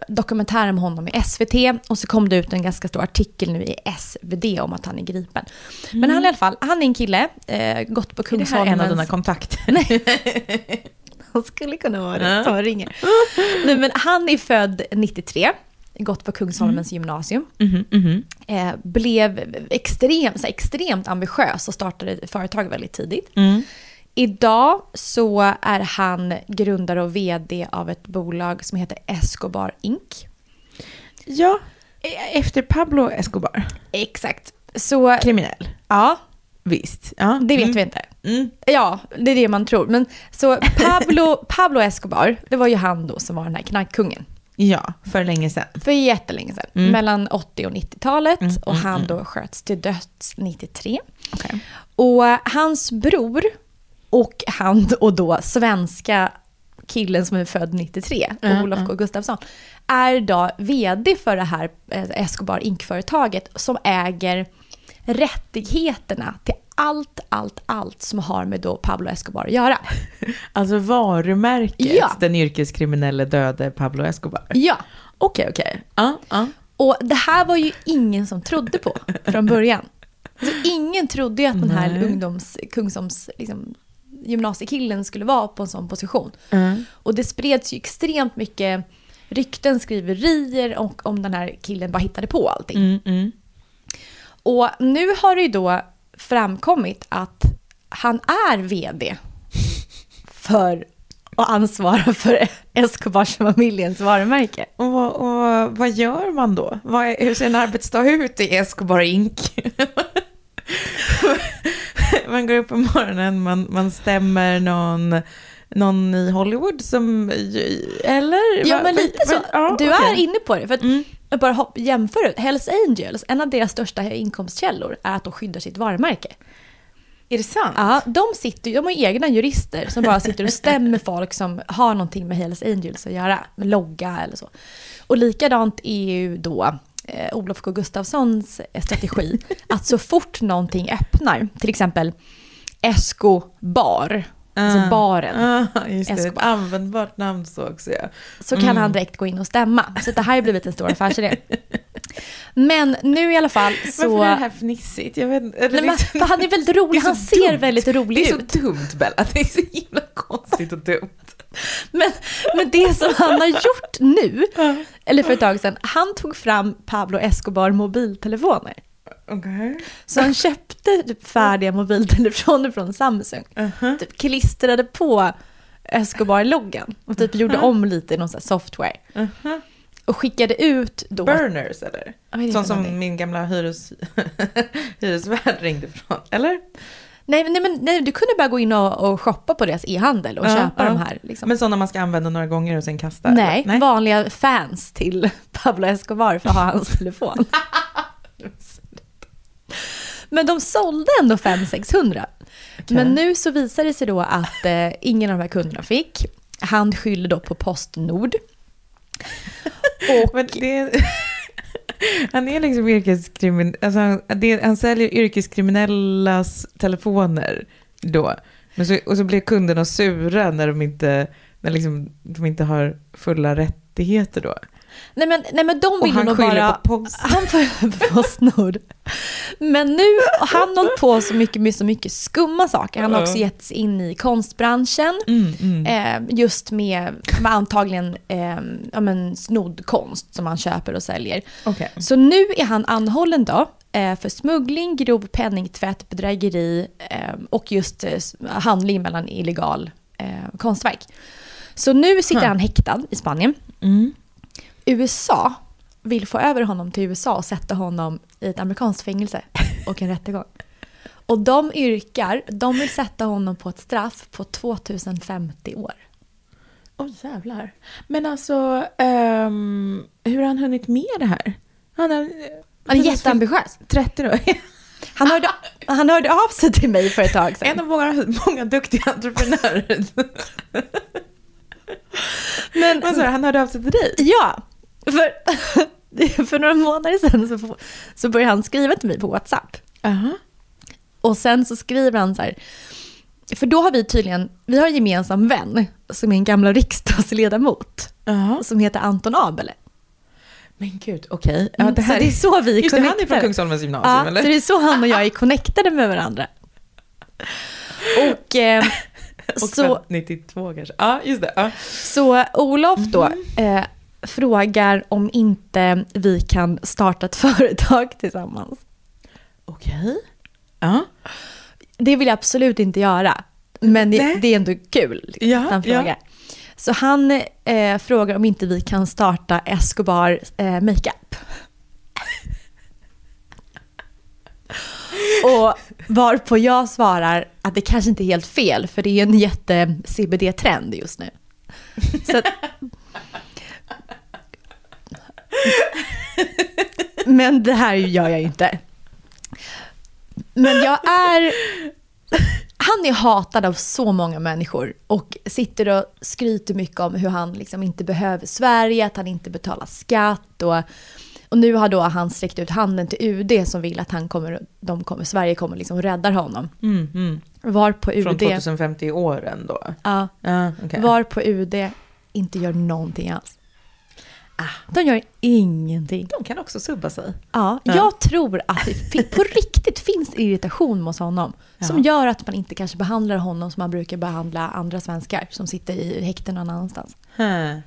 Speaker 3: dokumentär om honom i SVT. Och så kom det ut en ganska stor artikel nu i SvD om att han är gripen. Men han i alla fall, han är en kille, eh, gått på
Speaker 4: Är det här en av dina kontakter?
Speaker 3: Han skulle kunna vara det, ta ringer. Nej, men han är född 93, gått på Kungsholmens gymnasium.
Speaker 4: Mhm, mhm.
Speaker 3: Eh, blev extremt, så här, extremt ambitiös och startade ett företag väldigt tidigt.
Speaker 4: Mm.
Speaker 3: Idag så är han grundare och vd av ett bolag som heter Escobar Inc.
Speaker 4: Ja, e- efter Pablo Escobar.
Speaker 3: Exakt. Så,
Speaker 4: Kriminell.
Speaker 3: ja,
Speaker 4: Visst. Ja.
Speaker 3: det vet
Speaker 4: mm.
Speaker 3: vi inte.
Speaker 4: Mm.
Speaker 3: Ja, det är det man tror. Men så Pablo, Pablo Escobar, det var ju han då som var den här knarkkungen.
Speaker 4: Ja, för länge sedan.
Speaker 3: För jättelänge sedan.
Speaker 4: Mm.
Speaker 3: Mellan 80 och 90-talet.
Speaker 4: Mm,
Speaker 3: och
Speaker 4: mm,
Speaker 3: han
Speaker 4: mm.
Speaker 3: då sköts till döds 93.
Speaker 4: Okej.
Speaker 3: Och hans bror och han och då svenska killen som är född 93,
Speaker 4: Mm,
Speaker 3: Olof K. Gustafsson, är idag vd för det här eh, Escobar Inc-företaget som äger rättigheterna till allt, allt, allt som har med då Pablo Escobar att göra.
Speaker 4: Alltså varumärket,
Speaker 3: Ja.
Speaker 4: den yrkeskriminelle döde Pablo Escobar.
Speaker 3: Ja,
Speaker 4: Okej, okej. Ja, ja.
Speaker 3: och det här var ju ingen som trodde på från början. Alltså, ingen trodde ju att den här
Speaker 4: Nej.
Speaker 3: ungdoms, liksom, gymnasiekillen skulle vara på en sån position.
Speaker 4: Mm.
Speaker 3: Och det spreds ju extremt mycket rykten, skriverier och om den här killen bara hittade på allting.
Speaker 4: Mm, mm.
Speaker 3: Och nu har det ju då framkommit att han är vd för och ansvarar för Escobars-familjens varumärke.
Speaker 4: Och, och vad gör man då? Vad är, hur ser en arbetsdag ut i Escobar Inc? man går upp på morgonen, man, man stämmer någon, någon i Hollywood som... Eller?
Speaker 3: Ja, men lite så.
Speaker 4: ja,
Speaker 3: du är inne på det. För
Speaker 4: Mm.
Speaker 3: Jag bara hopp, jämför. Hells Angels, en av deras största inkomstkällor är att de skyddar sitt varumärke.
Speaker 4: Är det sant?
Speaker 3: Ja, de, sitter, de har ju egna jurister som bara sitter och stämmer folk som har någonting med Hells Angels att göra, med logga eller så. Och likadant är ju då eh, Olof K Gustafssons eh, strategi att så fort någonting öppnar, till exempel Esco bar, alltså
Speaker 4: Ah.
Speaker 3: baren,
Speaker 4: Ah, just det, ett användbart namn så också ja.
Speaker 3: så kan han direkt gå in och stämma. Så det här har blivit en stor affärsidé. Men nu i alla fall så...
Speaker 4: Varför är det här fnissigt? Jag vet, eller
Speaker 3: Nej, men,
Speaker 4: liksom-
Speaker 3: för han är väldigt rolig,
Speaker 4: är
Speaker 3: han ser
Speaker 4: dumt.
Speaker 3: väldigt rolig
Speaker 4: Det är
Speaker 3: ut.
Speaker 4: så dumt Bella, det är så himla konstigt och dumt.
Speaker 3: Men, men det som han har gjort nu, eller för ett tag sedan, han tog fram Pablo Escobar mobiltelefoner.
Speaker 4: Okej.
Speaker 3: Så han köpte typ färdiga mobiltelefoner från Samsung.
Speaker 4: Uh-huh.
Speaker 3: Typ klistrade på Escobar-loggan och typ gjorde om lite i någon sån software.
Speaker 4: Uh-huh.
Speaker 3: Och skickade ut då...
Speaker 4: Burners eller? Sånt som
Speaker 3: är.
Speaker 4: min gamla hyres... hyresvärd ringde från, eller?
Speaker 3: Nej, nej, men nej, du kunde bara gå in och, och shoppa på deras e-handel och
Speaker 4: Ja,
Speaker 3: köpa
Speaker 4: ja.
Speaker 3: de här. Liksom.
Speaker 4: Men sådana man ska använda några gånger och sen kasta?
Speaker 3: nej,
Speaker 4: eller?
Speaker 3: vanliga fans till Pablo Escobar för att ha hans telefon. Men de sålde ändå 500-600. Men nu så visar det sig då att eh, ingen av de här kunderna fick. Han skyller då på Postnord. Och,
Speaker 4: det, han är liksom yrkeskrimin... Alltså han, det, han säljer yrkeskriminellas telefoner då. Men så, och så blir kunderna sura när de inte, när liksom, de inte har fulla rättigheter då.
Speaker 3: Nej, men, nej men de
Speaker 4: Och
Speaker 3: vill
Speaker 4: han
Speaker 3: nog
Speaker 4: skyller
Speaker 3: bara...
Speaker 4: på post.
Speaker 3: Han får på Postnord. Men nu har han hållit på så mycket med så mycket skumma saker. Han har också gett sig in i konstbranschen.
Speaker 4: Mm, mm.
Speaker 3: Eh, just med, med antagligen eh, ja, men snodd konst som han köper och säljer.
Speaker 4: Okej.
Speaker 3: Så nu är han anhållen då eh, för smuggling, grov penningtvätt, bedrägeri eh, och just eh, handling mellan illegal eh, konstverk. Så nu sitter han häktad i Spanien.
Speaker 4: Mm.
Speaker 3: USA vill få över honom till USA och sätta honom i ett amerikanskt fängelse och en rättegång. Och de yrkar, de vill sätta honom på ett straff på 2050 år.
Speaker 4: Åh oh, jävlar. Men alltså, um, hur har han hunnit med det här?
Speaker 3: Han är, han är jätteambitiös.
Speaker 4: 30 då?
Speaker 3: Han hörde, han hörde av sig till mig för ett tag sedan.
Speaker 4: En av många, många duktiga entreprenörer. Men, Vad sa du, han hörde av sig till dig?
Speaker 3: Ja, för, för några månader sedan så, så började han skriva till mig på WhatsApp.
Speaker 4: Uh -huh.
Speaker 3: Och sen så skriver han så här, för då har vi tydligen, vi har en gemensam vän som är en gamla riksdagsledamot uh -huh. som heter Anton Abele.
Speaker 4: Men gud, okej. Okay.
Speaker 3: Ja, det, här... det är så vi
Speaker 4: Just det, han är från Kungsholmens gymnasium
Speaker 3: ja,
Speaker 4: eller?
Speaker 3: så det är så han och jag är connectade med varandra. Och, eh,
Speaker 4: och så, 92 kanske. Ja, just det. Ja.
Speaker 3: Så Olof då mm. eh, frågar om inte vi kan starta ett företag tillsammans.
Speaker 4: Okej. Okay. Ja.
Speaker 3: Det vill jag absolut inte göra. Men det, det är ändå kul. Ja, han frågar. Ja. Så han eh, frågar om inte vi kan starta Escobar eh, Makeup. Och varpå jag svarar att det kanske inte är helt fel, för det är en jätte-CBD-trend just nu. Så att, men det här gör jag inte. Men jag är han är hatad av så många människor och sitter och skryter mycket om hur han liksom inte behöver Sverige, att han inte betalar skatt. Och, och nu har då han sträckt ut handen till UD som vill att han kommer, de kommer, Sverige kommer liksom räddar honom.
Speaker 4: Mm, mm.
Speaker 3: Var på UD...
Speaker 4: Från 2050 åren då?
Speaker 3: Ja.
Speaker 4: Ah, okay.
Speaker 3: Var på UD inte gör någonting alls. Ah, de gör ingenting.
Speaker 4: De kan också subba sig.
Speaker 3: Ja, ja. jag tror att det på riktigt finns irritation hos honom. Ja. Som gör att man inte kanske behandlar honom som man brukar behandla andra svenskar som sitter i häkten någon annanstans.
Speaker 4: Hmm.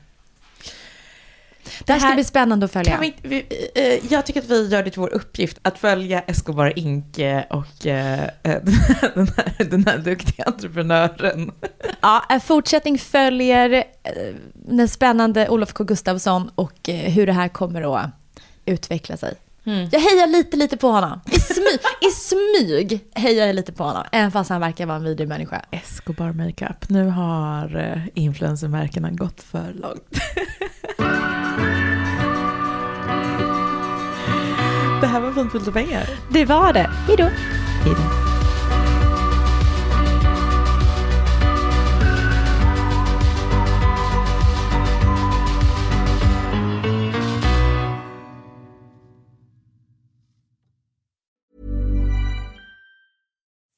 Speaker 3: Det här ska bli spännande att följa.
Speaker 4: Vi, vi, eh, jag tycker att vi gör det till vår uppgift att följa Escobar Inke och eh, den, här, den här duktiga entreprenören.
Speaker 3: Ja, en fortsättning följer eh, den spännande Olof K Gustafsson och hur det här kommer att utveckla sig. Mm. Jag hejar lite, lite på honom. I smyg, I smyg hejar jag lite på honom, även fast han verkar vara en vidrig människa.
Speaker 4: Escobar Makeup. Nu har influencermärkena gått för långt. Det här var fint fyllt av pengar.
Speaker 3: Det var det.
Speaker 4: Hej då.